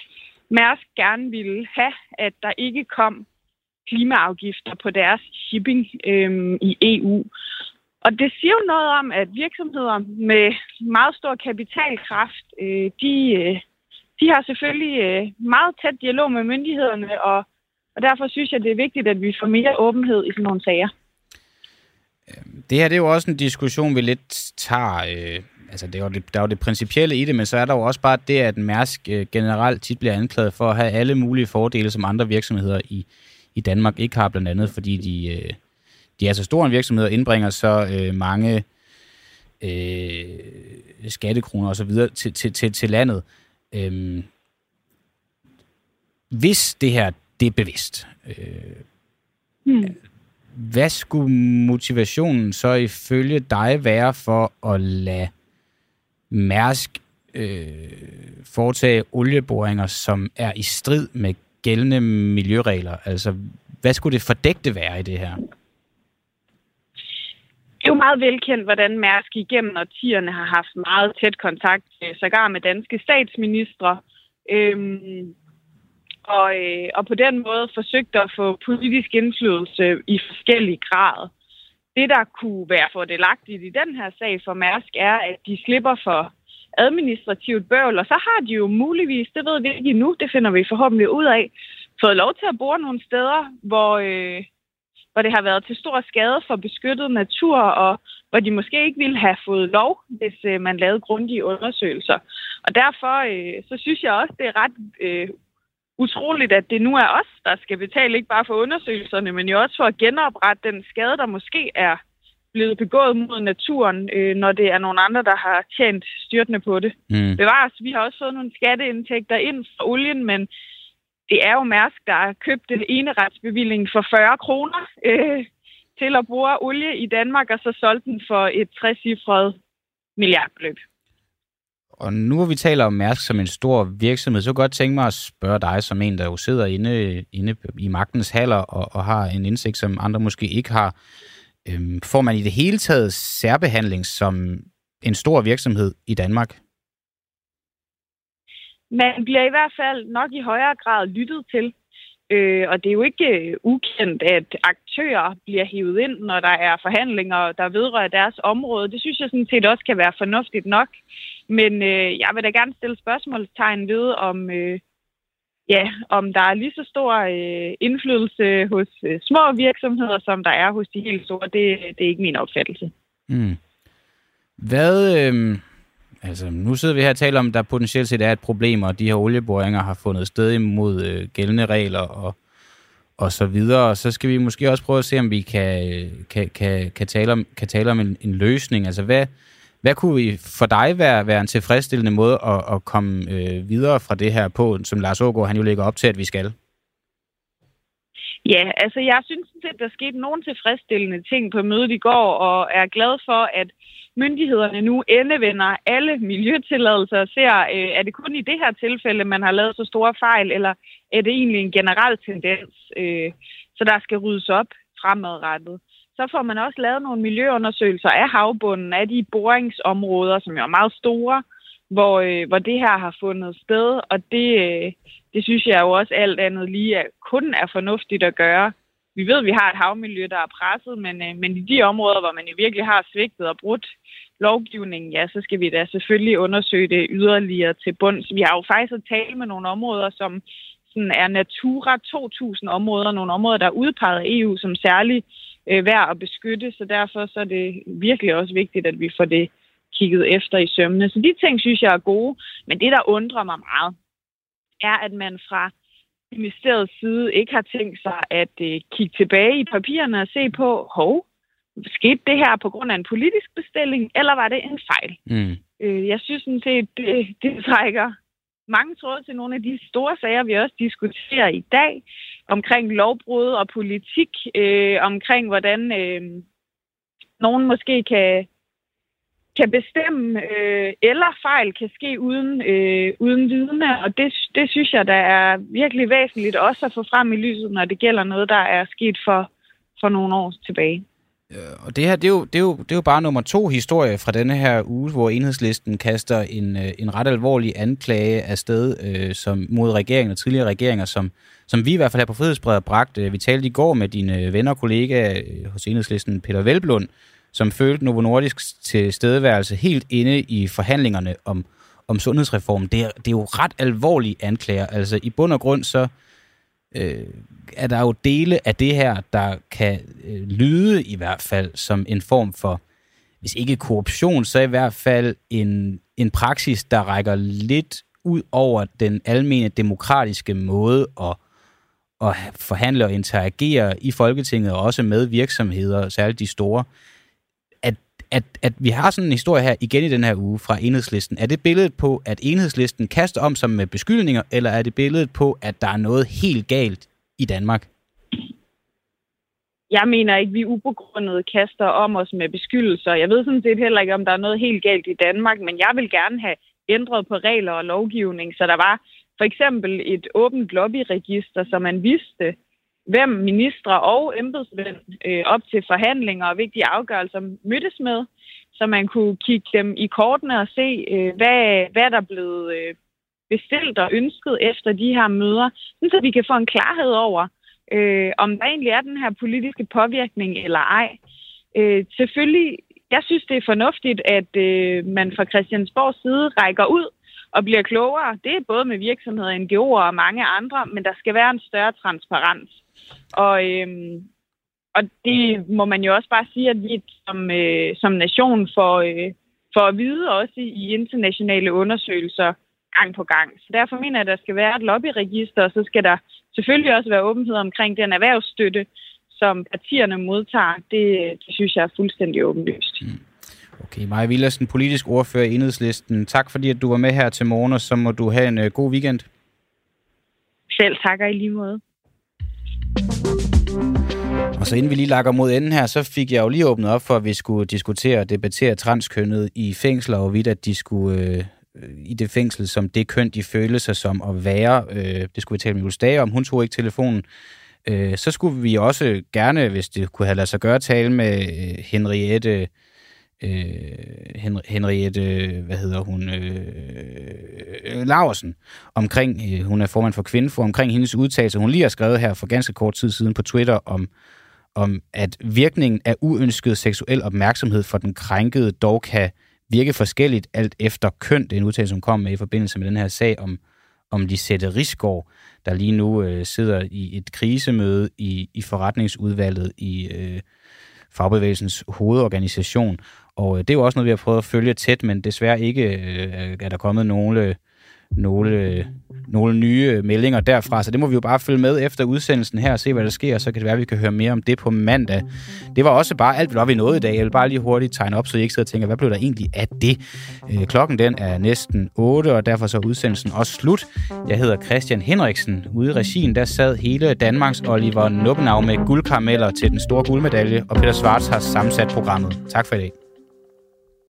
Mærsk gerne ville have, at der ikke kom klimaafgifter på deres shipping øhm, i EU. Og det siger jo noget om, at virksomheder med meget stor kapitalkraft, øh, de, øh, de har selvfølgelig øh, meget tæt dialog med myndighederne, og, og derfor synes jeg, det er vigtigt, at vi får mere åbenhed i sådan nogle sager. Øhm, det her det er jo også en diskussion, vi lidt tager. Øh, altså, det er jo det, der er jo det principielle i det, men så er der jo også bare det, at Mærsk øh, generelt tit bliver anklaget for at have alle mulige fordele, som andre virksomheder i, i Danmark ikke har, blandt andet fordi de, øh, de er så store en virksomhed og indbringer så øh, mange øh, skattekroner osv. Til, til, til, til landet. Øhm, hvis det her det er bevidst, øh, hmm. hvad skulle motivationen så ifølge dig være for at lade Mærsk øh, foretage olieboringer, som er i strid med gældende miljøregler? Altså, hvad skulle det fordægte være i det her? Det er jo meget velkendt, hvordan Mærsk igennem årtierne har haft meget tæt kontakt, øh, sågar med danske statsministre, øhm, og, øh, og på den måde forsøgt at få politisk indflydelse i forskellige grad. Det, der kunne være fordelagtigt i den her sag for Mærsk, er, at de slipper for administrativt bøvl, og så har de jo muligvis, det ved vi ikke endnu, det finder vi forhåbentlig ud af, fået lov til at bore nogle steder, hvor, øh, hvor det har været til stor skade for beskyttet natur, og hvor de måske ikke ville have fået lov, hvis øh, man lavede grundige undersøgelser. Og derfor øh, så synes jeg også, det er ret øh, utroligt, at det nu er os, der skal betale ikke bare for undersøgelserne, men jo også for at genoprette den skade, der måske er blevet begået mod naturen, øh, når det er nogle andre, der har tjent styrtende på det. Mm. Bevares, vi har også fået nogle skatteindtægter ind fra olien, men det er jo Mærsk, der har købt en ene retsbevilling for 40 kroner øh, til at bruge olie i Danmark, og så solgt den for et 60 milliardbeløb. Og nu hvor vi taler om Mærsk som en stor virksomhed, så godt tænke mig at spørge dig som en, der jo sidder inde, inde i magtens haller og, og har en indsigt, som andre måske ikke har. Øhm, får man i det hele taget særbehandling som en stor virksomhed i Danmark? Man bliver i hvert fald nok i højere grad lyttet til. Øh, og det er jo ikke øh, ukendt, at aktører bliver hivet ind, når der er forhandlinger, der vedrører deres område. Det synes jeg sådan set også kan være fornuftigt nok. Men øh, jeg vil da gerne stille spørgsmålstegn ved, om, øh, ja, om der er lige så stor øh, indflydelse hos øh, små virksomheder, som der er hos de helt store. Det, det er ikke min opfattelse. Mm. Hvad, øh, altså nu sidder vi her og taler om, at der potentielt set er et problem, og de her olieboringer har fundet sted imod øh, gældende regler og, og så videre. Så skal vi måske også prøve at se, om vi kan, øh, kan, kan, kan, tale, om, kan tale om en, en løsning. Altså, hvad, hvad kunne for dig være, være en tilfredsstillende måde at, at komme øh, videre fra det her på, som Lars Ågaard han jo lægger op til, at vi skal? Ja, altså jeg synes at der skete nogle tilfredsstillende ting på mødet i går, og er glad for, at myndighederne nu endevender alle miljøtilladelser og ser, øh, er det kun i det her tilfælde, man har lavet så store fejl, eller er det egentlig en generel tendens, øh, så der skal ryddes op fremadrettet. Så får man også lavet nogle miljøundersøgelser af havbunden, af de boringsområder, som jo er meget store, hvor, øh, hvor det her har fundet sted, og det, øh, det synes jeg jo også alt andet lige er, kun er fornuftigt at gøre. Vi ved, at vi har et havmiljø, der er presset, men, øh, men i de områder, hvor man jo virkelig har svigtet og brudt lovgivningen, ja, så skal vi da selvfølgelig undersøge det yderligere til bunds. Vi har jo faktisk at tale med nogle områder, som sådan er Natura 2000 områder, nogle områder, der er udpeget af EU som særligt øh, værd at beskytte, så derfor så er det virkelig også vigtigt, at vi får det kigget efter i sømne. Så de ting synes jeg er gode, men det, der undrer mig meget, er, at man fra ministeriets side ikke har tænkt sig at øh, kigge tilbage i papirerne og se på, hov, skete det her på grund af en politisk bestilling, eller var det en fejl? Mm. Øh, jeg synes sådan set, det, det trækker mange tråde til nogle af de store sager, vi også diskuterer i dag, omkring lovbrud og politik, øh, omkring hvordan øh, nogen måske kan kan bestemme, øh, eller fejl kan ske uden, øh, uden vidne, og det, det synes jeg, der er virkelig væsentligt også at få frem i lyset, når det gælder noget, der er sket for, for nogle år tilbage. Øh, og det her, det er, jo, det, er jo, det er jo bare nummer to historie fra denne her uge, hvor enhedslisten kaster en, øh, en ret alvorlig anklage afsted øh, som, mod regeringen og tidligere regeringer, som, som vi i hvert fald her på Frihedsbredet bragt. Vi talte i går med dine venner og kollegaer øh, hos enhedslisten, Peter Velblund, som følte Novo Nordisk tilstedeværelse helt inde i forhandlingerne om, om sundhedsreformen. Det er, det er jo ret alvorlige anklager. Altså i bund og grund så øh, er der jo dele af det her, der kan øh, lyde i hvert fald som en form for, hvis ikke korruption, så i hvert fald en, en praksis, der rækker lidt ud over den almene demokratiske måde at, at forhandle og interagere i Folketinget, og også med virksomheder, særligt de store at, at vi har sådan en historie her igen i den her uge fra enhedslisten. Er det billedet på, at enhedslisten kaster om sig med beskyldninger, eller er det billedet på, at der er noget helt galt i Danmark? Jeg mener ikke, vi ubegrundet kaster om os med beskyldelser. Jeg ved sådan set heller ikke, om der er noget helt galt i Danmark, men jeg vil gerne have ændret på regler og lovgivning, så der var for eksempel et åbent lobbyregister, så man vidste, hvem ministre og embedsmænd øh, op til forhandlinger og vigtige afgørelser mødtes med, så man kunne kigge dem i kortene og se, øh, hvad, hvad der blev øh, bestilt og ønsket efter de her møder, så vi kan få en klarhed over, øh, om der egentlig er den her politiske påvirkning eller ej. Øh, selvfølgelig, jeg synes, det er fornuftigt, at øh, man fra Christiansborgs side rækker ud og bliver klogere. Det er både med virksomheder, NGO'er og mange andre, men der skal være en større transparens. Og, øh, og det må man jo også bare sige, at vi som, øh, som nation får, øh, får at vide også i internationale undersøgelser gang på gang. Så derfor mener jeg, at der skal være et lobbyregister, og så skal der selvfølgelig også være åbenhed omkring den erhvervsstøtte, som partierne modtager. Det, det synes jeg er fuldstændig åbenlyst. Mm. Okay, Maja Villersen, politisk ordfører i Enhedslisten. Tak fordi, at du var med her til morgen, og så må du have en uh, god weekend. Selv takker i lige måde. Og så inden vi lige lakker mod enden her, så fik jeg jo lige åbnet op for, at vi skulle diskutere og debattere transkønnet i fængsler, og vidt at de skulle øh, i det fængsel, som det køn, de følte sig som at være. Øh, det skulle vi tale med Jules Dage om. Hun tog ikke telefonen. Øh, så skulle vi også gerne, hvis det kunne have ladet sig gøre, tale med øh, Henriette øh, Henriette, hvad hedder hun, øh, Laversen, omkring, øh, hun er formand for Kvindefor, omkring hendes udtalelse. Hun lige har skrevet her for ganske kort tid siden på Twitter om, om at virkningen af uønsket seksuel opmærksomhed for den krænkede dog kan virke forskelligt alt efter køn. Det er en udtalelse, som kom med i forbindelse med den her sag om, om Lisette Risgaard, der lige nu øh, sidder i et krisemøde i, i forretningsudvalget i øh, fagbevægelsens hovedorganisation. Og øh, det er jo også noget, vi har prøvet at følge tæt, men desværre ikke øh, er der kommet nogle, øh, nogle, nogle nye meldinger derfra. Så det må vi jo bare følge med efter udsendelsen her og se, hvad der sker. Så kan det være, at vi kan høre mere om det på mandag. Det var også bare alt, hvad vi nåede i dag. Jeg vil bare lige hurtigt tegne op, så I ikke sidder og tænker, hvad blev der egentlig af det? Øh, klokken den er næsten 8, og derfor så er udsendelsen også slut. Jeg hedder Christian Henriksen. Ude i regien, der sad hele Danmarks Oliver Nubbenau med guldkarameller til den store guldmedalje, og Peter Svarts har sammensat programmet. Tak for i dag.